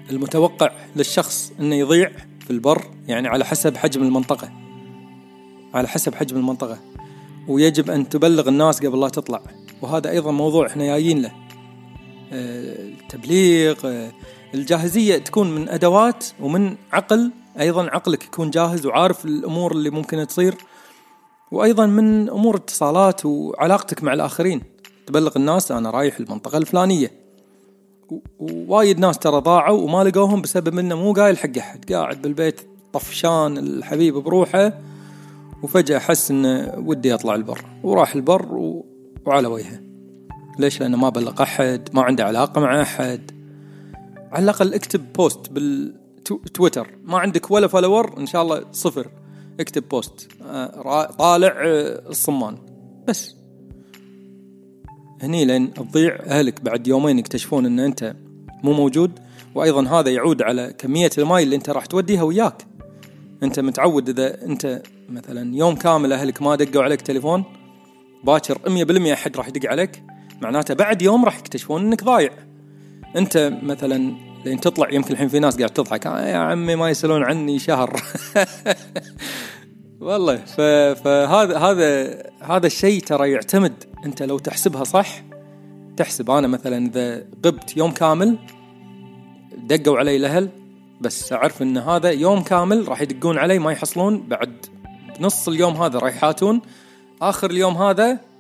المتوقع للشخص إنه يضيع في البر يعني على حسب حجم المنطقة. على حسب حجم المنطقة. ويجب أن تبلغ الناس قبل لا تطلع. وهذا أيضا موضوع إحنا جايين له. التبليغ آه، الجاهزية تكون من أدوات ومن عقل أيضا عقلك يكون جاهز وعارف الأمور اللي ممكن تصير وأيضا من أمور اتصالات وعلاقتك مع الآخرين. تبلغ الناس أنا رايح المنطقة الفلانية. ووايد ناس ترى ضاعوا وما لقوهم بسبب إنه مو قايل حق أحد. قاعد بالبيت طفشان الحبيب بروحه وفجأة حس إنه ودي أطلع البر. وراح البر وعلى وجهه. ليش؟ لأنه ما بلغ أحد ما عنده علاقة مع أحد. على الأقل اكتب post بالتويتر ما عندك ولا follower إن شاء الله صفر. اكتب post آه، طالع آه، الصمان. بس. هني لين تضيع أهلك بعد يومين يكتشفون إن أنت مو موجود. وأيضا هذا يعود على كمية الماي اللي أنت راح توديها وياك. أنت متعود إذا أنت مثلا يوم كامل أهلك ما دقوا عليك تليفون باكر 100% أحد راح يدق عليك. معناته بعد يوم راح يكتشفون إنك ضايع. أنت مثلا لين تطلع يمكن الحين في ناس قاعد تضحك آه يا عمي ما يسألون عني شهر. والله فهذا هذا هذا الشيء ترى يعتمد أنت لو تحسبها صح تحسب. أنا مثلا إذا غبت يوم كامل دقوا علي الاهل بس أعرف إن هذا يوم كامل راح يدقون علي ما يحصلون. بعد نص اليوم هذا راح يحاتون آخر اليوم هذا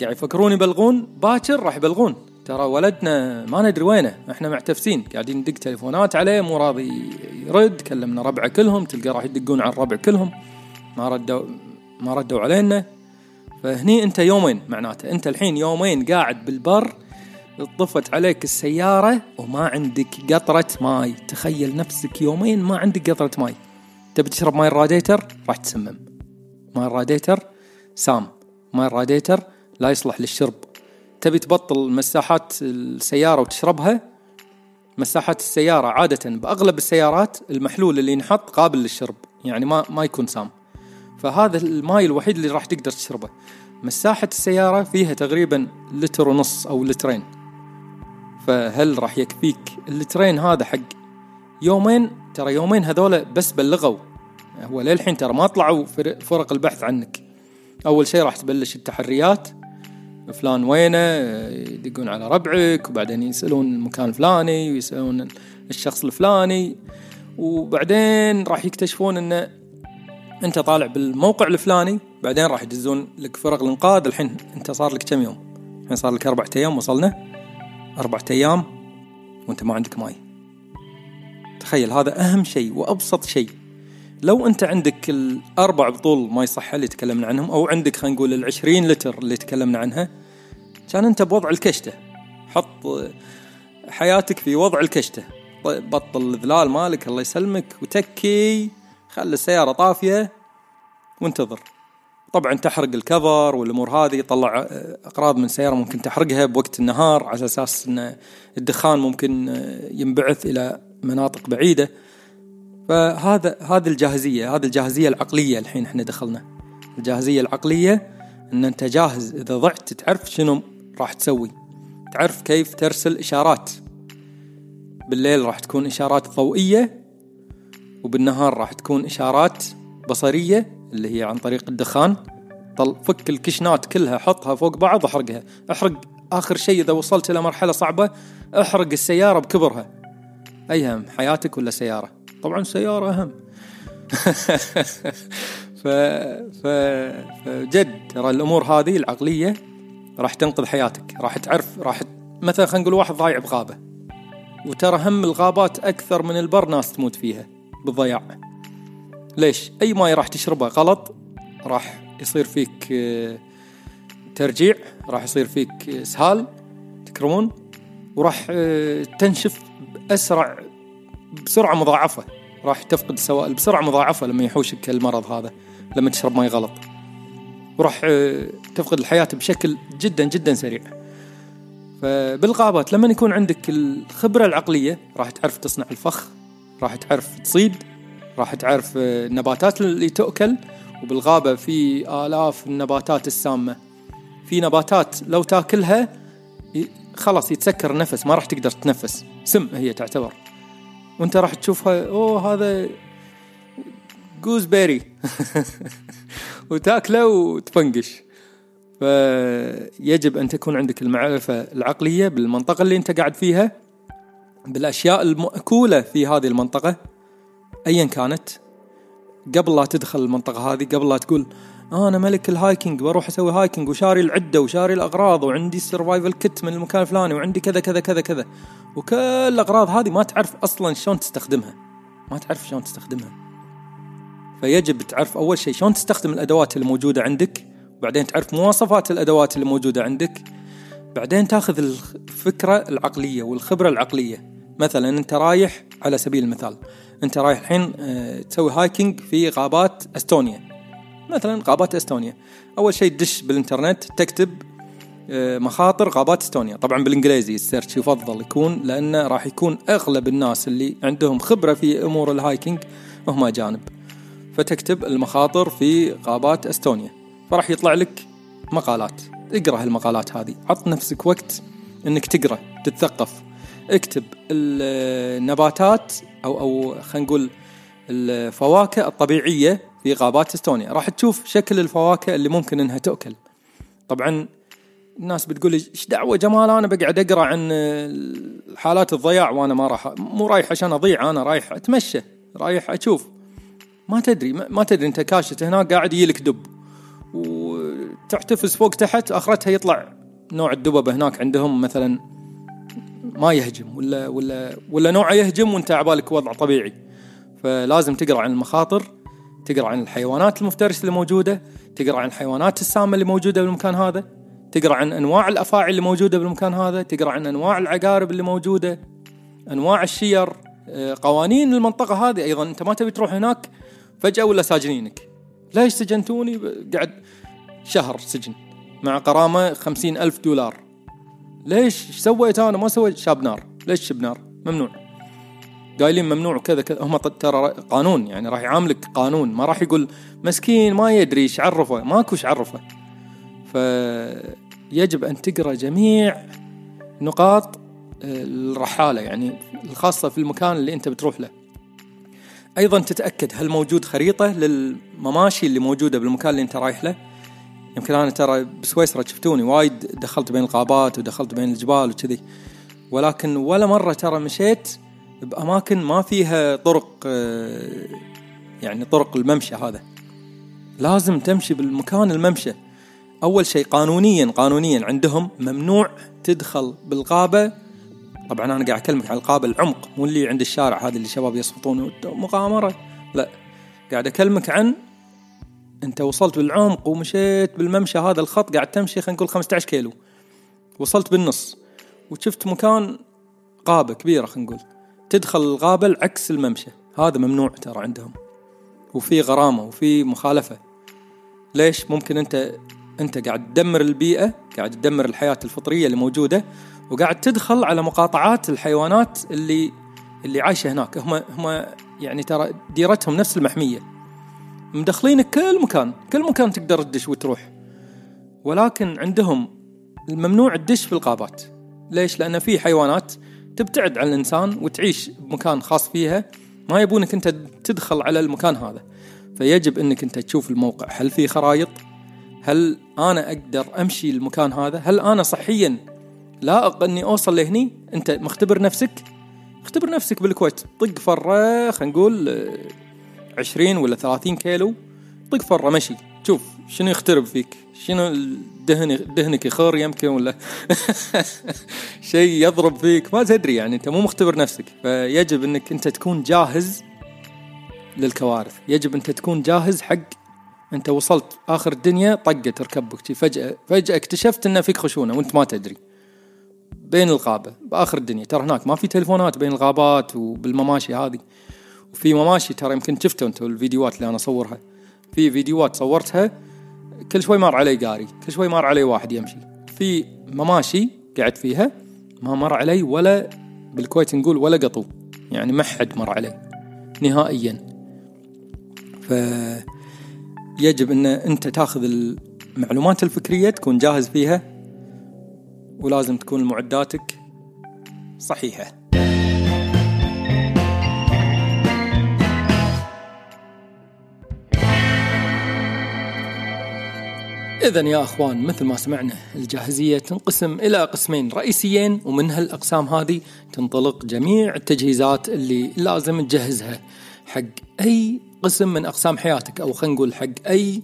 قاعد يفكرون يبلغون. باكر راح يبلغون. ترى ولدنا ما ندري وينه. إحنا معتفسين قاعدين ندق تليفونات عليه. مو راضي يرد. كلمنا ربعه كلهم. تلقى راح يدقون على الربع كلهم. ما ردوا ما ردوا علينا. فهني انت يومين معناته. انت الحين يومين قاعد بالبر. طفت عليك السيارة وما عندك قطرة ماي. تخيل نفسك يومين ما عندك قطرة ماي. تبي تشرب ماي الراديتر؟ راح تسمم. ماي الراديتر؟ سام. ماي الراديتر لا يصلح للشرب. تبي تبطل مساحات السيارة وتشربها؟ مساحات السيارة عادة بأغلب السيارات المحلول اللي ينحط قابل للشرب يعني ما ما يكون سام. فهذا الماي الوحيد اللي راح تقدر تشربه. مساحة السيارة فيها تقريبا لتر ونص أو لترين. فهل راح يكفيك اللترين هذا حق يومين؟ ترى يومين هذولا بس بلغوا. هو للحين ترى ما طلعوا فرق البحث عنك. أول شيء راح تبلش التحريات. فلان وينه؟ يدقون على ربعك وبعدين يسألون المكان الفلاني ويسألون الشخص الفلاني وبعدين راح يكتشفون انه أنت طالع بالموقع الفلاني بعدين راح يدزون لك فرق الإنقاذ. الحين أنت صار لك كم يوم؟ الحين صار لك اربعة أيام وصلنا. اربعة أيام وأنت ما عندك ماي. تخيل هذا أهم شيء وأبسط شيء. لو أنت عندك الاربع بطول ماي صحة اللي تكلمنا عنهم أو عندك خلينا نقول العشرين لتر اللي تكلمنا عنها كان أنت بوضع الكشتة. حط حياتك في وضع الكشتة. بطل الذلال مالك الله يسلمك وتكي خلي السيارة طافية وانتظر. طبعا تحرق الكفر والأمور هذه طلع أقراض من السياره ممكن تحرقها بوقت النهار على أساس إن الدخان ممكن ينبعث إلى مناطق بعيدة. فهذا هذه الجاهزية هذه الجاهزية العقلية الحين إحنا دخلنا. الجاهزية العقلية إن أنت جاهز إذا ضعت تعرف شنو راح تسوي. تعرف كيف ترسل إشارات. بالليل راح تكون إشارات ضوئية وبالنهار راح تكون إشارات بصرية اللي هي عن طريق الدخان. طل فك الكشنات كلها حطها فوق بعض واحرقها أحرق آخر شيء إذا وصلت إلى مرحلة صعبة أحرق السيارة بكبرها. اي اهم حياتك ولا سيارة؟ طبعا سيارة أهم. ف... ف... فجد ترى الأمور هذه العقلية راح تنقذ حياتك. راح تعرف راح مثلا خلينا نقول واحد ضايع بغابة وترى هم الغابات أكثر من البر ناس تموت فيها بالضياع. ليش؟ أي ماي راح تشربها غلط راح يصير فيك آه، ترجيع راح يصير فيك إسهال تكرمون وراح آه، تنشف بأسرع بسرعة مضاعفة. راح تفقد السوائل بسرعة مضاعفة لما يحوشك المرض هذا لما تشرب ماي غلط. وراح آه، تفقد الحياة بشكل جدا جدا سريع. فبالغابات لما يكون عندك الخبرة العقلية راح تعرف تصنع الفخ راح تعرف تصيد راح تعرف النباتات اللي تؤكل. وبالغابة في آلاف النباتات السامة. في نباتات لو تاكلها خلاص يتسكر النفس ما راح تقدر تتنفس. سم هي تعتبر. وانت راح تشوفها أوه هذا جوز بيري وتاكله وتفنقش. فيجب أن تكون عندك المعرفة العقلية بالمنطقة اللي أنت قاعد فيها بالأشياء المأكولة في هذه المنطقة ايا كانت. قبل لا تدخل المنطقة هذه قبل لا تقول آه أنا ملك ال hiking بروح أسوي hiking وشاري العدة وشاري الأغراض وعندي ال survival kit من المكان الفلاني وعندي كذا كذا كذا كذا. وكل الأغراض هذه ما تعرف أصلا شلون تستخدمها. ما تعرف شلون تستخدمها. فيجب تعرف أول شيء شلون تستخدم الأدوات اللي موجودة عندك وبعدين تعرف مواصفات الأدوات اللي موجودة عندك بعدين تاخذ الفكرة العقلية والخبرة العقلية. مثلا أنت رايح على سبيل المثال أنت رايح الحين آه، تسوي hiking في غابات إستونيا. مثلا غابات إستونيا. أول شيء تدش بالإنترنت تكتب آه، مخاطر غابات إستونيا. طبعا بالإنجليزي ال search يفضل يكون لأنه راح يكون أغلب الناس اللي عندهم خبرة في أمور ال hiking هم أجانب. فتكتب المخاطر في غابات إستونيا. فراح يطلع لك مقالات. اقرأ هالمقالات هذه. عط نفسك وقت إنك تقرأ تتثقف. اكتب النباتات أو أو خلينا نقول الفواكه الطبيعية في غابات إستونيا. راح تشوف شكل الفواكه اللي ممكن إنها تؤكل طبعا الناس بتقول إيش دعوة جمال؟ أنا بقعد أقرأ عن حالات الضياع وأنا ما راح مو رايح عشان أضيع أنا رايح أتمشى رايح أشوف. ما تدري ما تدري أنت كاشت هناك قاعد يجيلك دب. وتحتفز فوق تحت آخرتها يطلع نوع الدببة هناك عندهم مثلا ما يهجم ولا ولا ولا نوعه يهجم وأنت عبالك وضع طبيعي. فلازم تقرأ عن المخاطر. تقرأ عن الحيوانات المفترسه اللي موجودة تقرأ عن الحيوانات السامة اللي موجودة بالمكان هذا تقرأ عن أنواع الأفاعي اللي موجودة بالمكان هذا تقرأ عن أنواع العقارب اللي موجودة أنواع الشير آه، قوانين المنطقة هذه أيضا. أنت ما تبي تروح هناك فجأة ولا ساجنينك. ليش سجنتوني؟ قعد شهر سجن مع غرامة خمسين ألف دولار. ليش؟ إيش سويت أنا؟ ما سويت شاب نار. ليش شاب نار؟ ممنوع. قايلين ممنوع وكذا كذا. هم ترى قانون يعني راح يعاملك قانون. ما راح يقول مسكين ما يدري إيش عرفه. ماكو إيش عرفه. فيجب أن تقرأ جميع نقاط آه، الرحالة يعني الخاصة في المكان اللي أنت بتروح له. أيضا تتأكد هل موجود خريطة للمماشي اللي موجودة بالمكان اللي أنت رايح له. يمكن أنا ترى بسويسرا شفتوني وايد دخلت بين الغابات ودخلت بين الجبال وكذي. ولكن ولا مرة ترى مشيت بأماكن ما فيها طرق آه، يعني طرق الممشى هذا. لازم تمشي بالمكان الممشى. أول شيء قانونيا قانونيا عندهم ممنوع تدخل بالغابة طبعا أنا قاعد أكلمك عن الغابة العمق مو اللي عند الشارع هذا اللي الشباب يصفطون مغامرة. لا قاعد أكلمك عن أنت وصلت بالعمق ومشيت بالممشى هذا الخط قاعد تمشي خلينا نقول 15 كيلو. وصلت بالنص. وشفت مكان غابة كبيرة خلينا نقول. تدخل الغابة العكس الممشى. هذا ممنوع ترى عندهم. وفي غرامة وفي مخالفة. ليش ممكن أنت أنت قاعد تدمر البيئة قاعد تدمر الحياة الفطرية اللي موجودة وقاعد تدخل على مقاطعات الحيوانات اللي اللي عايشة هناك. هم هم يعني ترى ديرتهم نفس المحمية. مدخلينك كل مكان. كل مكان تقدر تدش وتروح. ولكن عندهم الممنوع تدش في الغابات. ليش؟ لأن في حيوانات تبتعد عن الإنسان وتعيش بمكان خاص فيها ما يبونك أنت تدخل على المكان هذا. فيجب أنك أنت تشوف الموقع. هل في خرائط؟ هل أنا أقدر أمشي المكان هذا؟ هل أنا صحيا لا أني أوصل لهني؟ أنت مختبر نفسك؟ اختبر نفسك بالكويت. طق فرة خلينا نقول عشرين ولا ثلاثين كيلو. طق فرة مشي. شوف شنو يخترب فيك؟ شنو دهن دهنك يخر يمكن ولا شيء يضرب فيك. ما تدري يعني أنت مو مختبر نفسك. فيجب إنك أنت تكون جاهز للكوارث. يجب أنت تكون جاهز حق أنت وصلت آخر الدنيا طقت ركبك فجأة فجأة اكتشفت انه فيك خشونة وأنت ما تدري. بين الغابة بآخر الدنيا. ترى هناك ما في تلفونات بين الغابات وبالمماشي هذه. وفي مماشي ترى يمكن شفتوا أنتم الفيديوهات اللي أنا أصورها. في فيديوهات صورتها كل شوي مر علي قاري كل شوي مر علي واحد يمشي. في مماشي قاعد فيها ما مر علي ولا بالكويت نقول ولا قطو يعني ما حد مر علي نهائيا. ف يجب إن أنت تاخذ المعلومات الفكرية تكون جاهز فيها ولازم تكون معداتك صحيحة. إذا يا أخوان مثل ما سمعنا الجاهزية تنقسم إلى قسمين رئيسيين ومن هالأقسام هذه تنطلق جميع التجهيزات اللي لازم تجهزها. حق أي قسم من أقسام حياتك أو خلينا نقول حق أي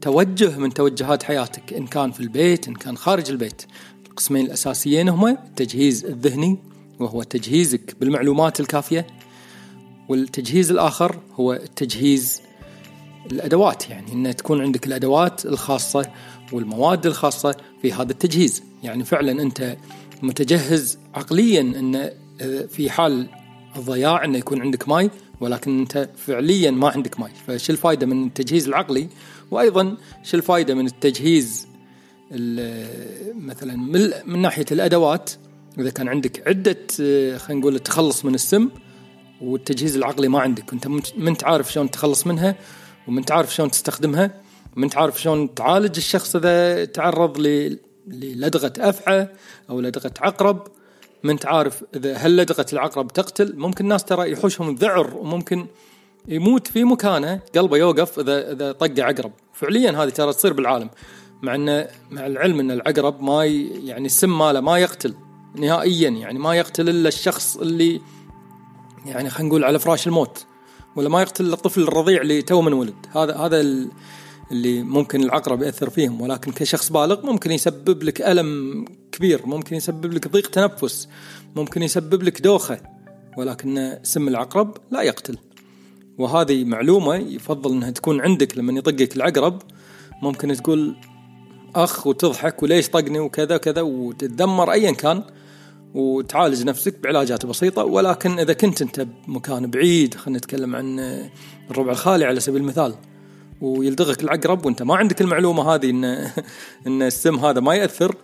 توجه من توجهات حياتك إن كان في البيت إن كان خارج البيت. القسمين الأساسيين هما التجهيز الذهني وهو تجهيزك بالمعلومات الكافية والتجهيز الآخر هو التجهيز الأدوات يعني إن تكون عندك الأدوات الخاصة والمواد الخاصة في هذا التجهيز. يعني فعلا أنت متجهز عقليا إن آه، في حال الضياع إنه يكون عندك ماي ولكن أنت فعليا ما عندك ماي. فش الفائده من التجهيز العقلي؟ وأيضا شو الفائده من التجهيز مثلا من ناحية الأدوات؟ إذا كان عندك عدة آه، خلينا نقول التخلص من السم والتجهيز العقلي ما عندك. أنت ما أنت عارف شلون تخلص منها ومن تعرف شلون تستخدمها ومن تعرف شلون تعالج الشخص إذا تعرض للدغة أفعى أو لدغة عقرب. من تعرف إذا هل لدغة العقرب تقتل. ممكن الناس ترى يحوشهم ذعر وممكن يموت في مكانه قلبه يوقف إذا إذا طق عقرب. فعليا هذه ترى تصير بالعالم. مع إن مع العلم إن العقرب ما يعني السم ماله ما يقتل نهائيا يعني ما يقتل إلا الشخص اللي يعني خلينا نقول على فراش الموت. ولا ما يقتل الطفل الرضيع اللي تو من ولد. هذا هذا اللي ممكن العقرب يأثر فيهم. ولكن كشخص بالغ ممكن يسبب لك ألم كبير ممكن يسبب لك ضيق تنفس ممكن يسبب لك دوخة. ولكن سم العقرب لا يقتل. وهذه معلومة يفضل إنها تكون عندك لما يطقك العقرب. ممكن تقول أخ وتضحك وليش طقني وكذا كذا وتتذمر ايا كان. وتعالج نفسك بعلاجات بسيطة ولكن إذا كنت أنت بمكان بعيد خلينا نتكلم عن الربع الخالي على سبيل المثال ويلدغك العقرب وأنت ما عندك المعلومة هذه إن إن السم هذا ما يأثر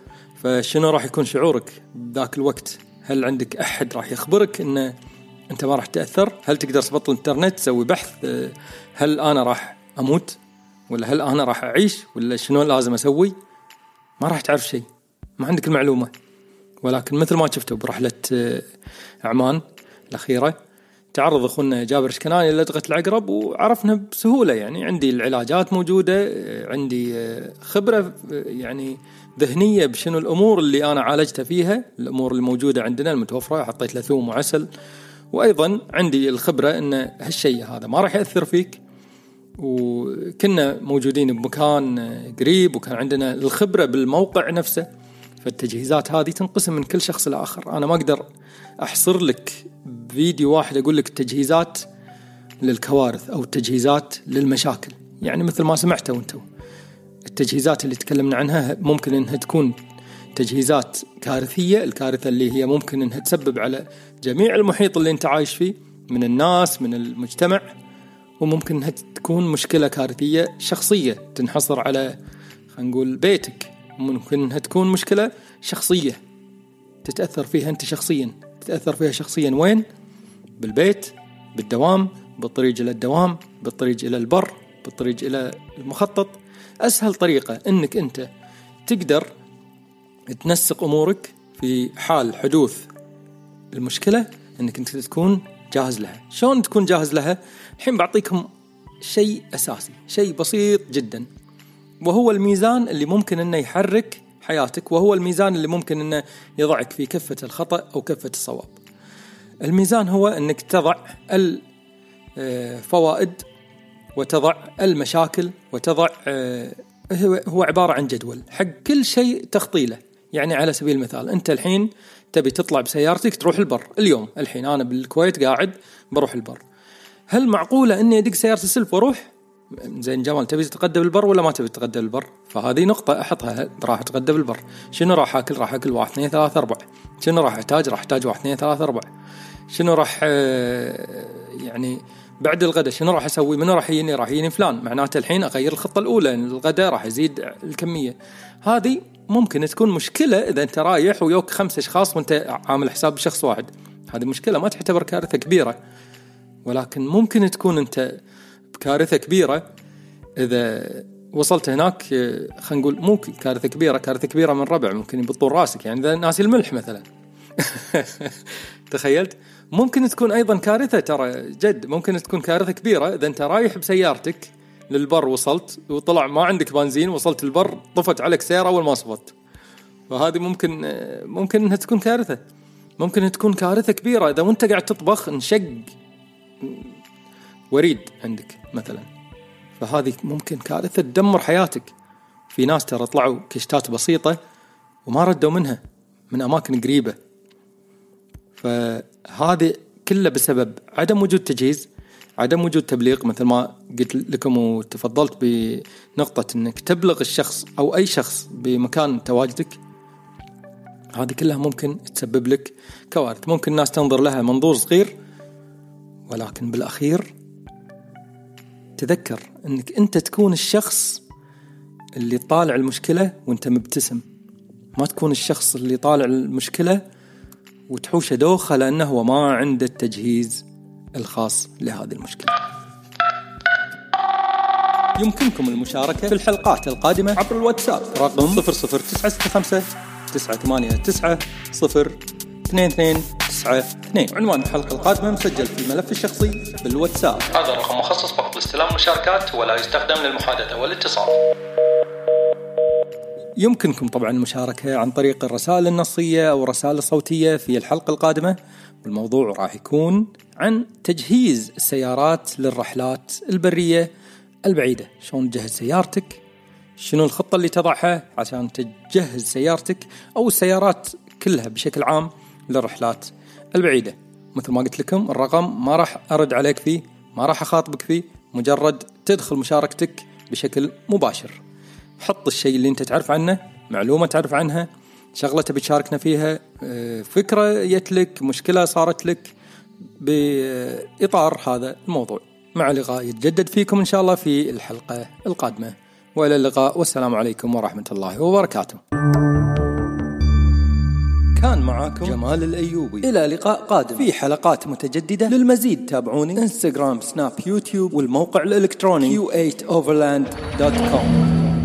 فشنو راح يكون شعورك بذاك الوقت؟ هل عندك أحد راح يخبرك إن أنت ما راح تأثر؟ هل تقدر تبطل الإنترنت تسوي بحث هل أنا راح أموت؟ ولا هل أنا راح أعيش؟ ولا شنو لازم أسوي؟ ما راح تعرف شيء ما عندك المعلومة ولكن مثل ما شفتوا برحلة آه، عمان الأخيرة تعرض أخونا جابر شكناني لدغه العقرب وعرفنا بسهولة يعني عندي العلاجات موجودة عندي خبرة يعني ذهنية بشنو الأمور اللي أنا عالجتها فيها الأمور الموجودة عندنا المتوفرة حطيت له ثوم وعسل وأيضا عندي الخبرة إن هالشيء هذا ما راح يأثر فيك وكنا موجودين بمكان قريب وكان عندنا الخبرة بالموقع نفسه. فالتجهيزات هذه تنقسم من كل شخص لآخر. أنا ما أقدر أحصر لك فيديو واحد أقول لك التجهيزات للكوارث أو التجهيزات للمشاكل. يعني مثل ما سمعتوا أنتم التجهيزات اللي تكلمنا عنها ممكن إنها تكون تجهيزات كارثية الكارثة اللي هي ممكن إنها تسبب على جميع المحيط اللي أنت عايش فيه من الناس من المجتمع وممكن إنها تكون مشكلة كارثية شخصية تنحصر على خلينا نقول بيتك. ممكن إنها تكون مشكلة شخصية. تتأثر فيها أنت شخصيا. تتأثر فيها شخصيا وين؟ بالبيت بالدوام بالطريق إلى الدوام بالطريق إلى البر بالطريق إلى المخطط. أسهل طريقة إنك أنت تقدر تنسق أمورك في حال حدوث المشكلة إنك أنت تكون جاهز لها. شلون تكون جاهز لها؟ الحين بعطيكم شيء أساسي شيء بسيط جدا. وهو الميزان اللي ممكن إنه يحرك حياتك وهو الميزان اللي ممكن إنه يضعك في كفة الخطأ أو كفة الصواب. الميزان هو إنك تضع الفوائد وتضع المشاكل وتضع آه، هو عبارة عن جدول حق كل شيء تخطيله. يعني على سبيل المثال أنت الحين تبي تطلع بسيارتك تروح البر. اليوم الحين أنا بالكويت قاعد بروح البر. هل معقولة إني أدق سيارة السلف وأروح؟ زين جمال تبي تتغدى بالبر ولا ما تبي تتغدى بالبر؟ فهذه نقطة أحطها راح أتغدى بالبر، شنو راح آكل؟ راح آكل واحد اثنين ثلاثة أربع، شنو راح أحتاج؟ راح أحتاج واحد اثنين ثلاثة أربع، شنو راح آه، يعني بعد الغداء شنو راح أسوي؟ منو راح يجيني؟ راح يجيني فلان، معناته الحين أغير الخطة الأولى الغداء راح يزيد الكمية. هذه ممكن تكون مشكلة إذا أنت رايح ويوك خمس أشخاص وأنت عامل حساب بشخص واحد. هذه مشكلة ما تعتبر كارثة كبيرة. ولكن ممكن تكون أنت بكارثه كبيرة. إذا وصلت هناك خلينا نقول مو كارثة كبيرة كارثة كبيرة من ربع ممكن يبطون راسك. يعني إذا ناسي الملح مثلا. تخيلت؟ ممكن تكون أيضا كارثة ترى جد ممكن تكون كارثة كبيرة. إذا أنت رايح بسيارتك للبر وصلت وطلع ما عندك بنزين وصلت البر طفت عليك سيارة أول ما صفت فهذه ممكن ممكن إنها تكون كارثة. ممكن تكون كارثة كبيرة. إذا وأنت قاعد تطبخ انشق. وريد عندك. مثلا. فهذه ممكن كارثة تدمر حياتك. في ناس ترى طلعوا كشتات بسيطة وما ردوا منها من أماكن قريبة. فهذه كله بسبب عدم وجود تجهيز عدم وجود تبليغ مثل ما قلت لكم وتفضلت بنقطة إنك تبلغ الشخص أو أي شخص بمكان تواجدك. هذه كلها ممكن تسبب لك كوارث. ممكن الناس تنظر لها منظور صغير ولكن بالأخير تذكر إنك أنت تكون الشخص اللي طالع المشكلة وأنت مبتسم. ما تكون الشخص اللي طالع المشكلة وتحوشه دوخة لأنه هو ما عنده التجهيز الخاص لهذه المشكلة. يمكنكم المشاركة في الحلقات القادمة عبر الواتساب رقم 00965 989 0 22 92 عنوان الحلقة القادمة مسجل في الملف الشخصي بالواتساب. هذا الرقم مخصص فقط لاستلام المشاركات ولا يستخدم للمحادثة والاتصال. يمكنكم طبعا المشاركة عن طريق الرسائل النصية أو الرسائل الصوتية في الحلقة القادمة. والموضوع راح يكون عن تجهيز السيارات للرحلات البرية البعيدة. شلون تجهز سيارتك؟ شنو الخطة اللي تضعها عشان تجهز سيارتك؟ أو السيارات كلها بشكل عام للرحلات البعيدة. مثل ما قلت لكم الرقم ما راح أرد عليك فيه ما راح أخاطبك فيه مجرد تدخل مشاركتك بشكل مباشر. حط الشيء اللي أنت تعرف عنه معلومة تعرف عنها شغلة تبي تشاركنا فيها آه، فكرة جت لك مشكلة صارت لك بإطار هذا الموضوع. مع لقاء يتجدد فيكم إن شاء الله في الحلقة القادمة. وإلى اللقاء والسلام عليكم ورحمة الله وبركاته. كان معاكم جمال الأيوبي. إلى لقاء قادم. في حلقات متجددة للمزيد تابعوني. انستغرام سناب يوتيوب والموقع الإلكتروني. Q8overland.com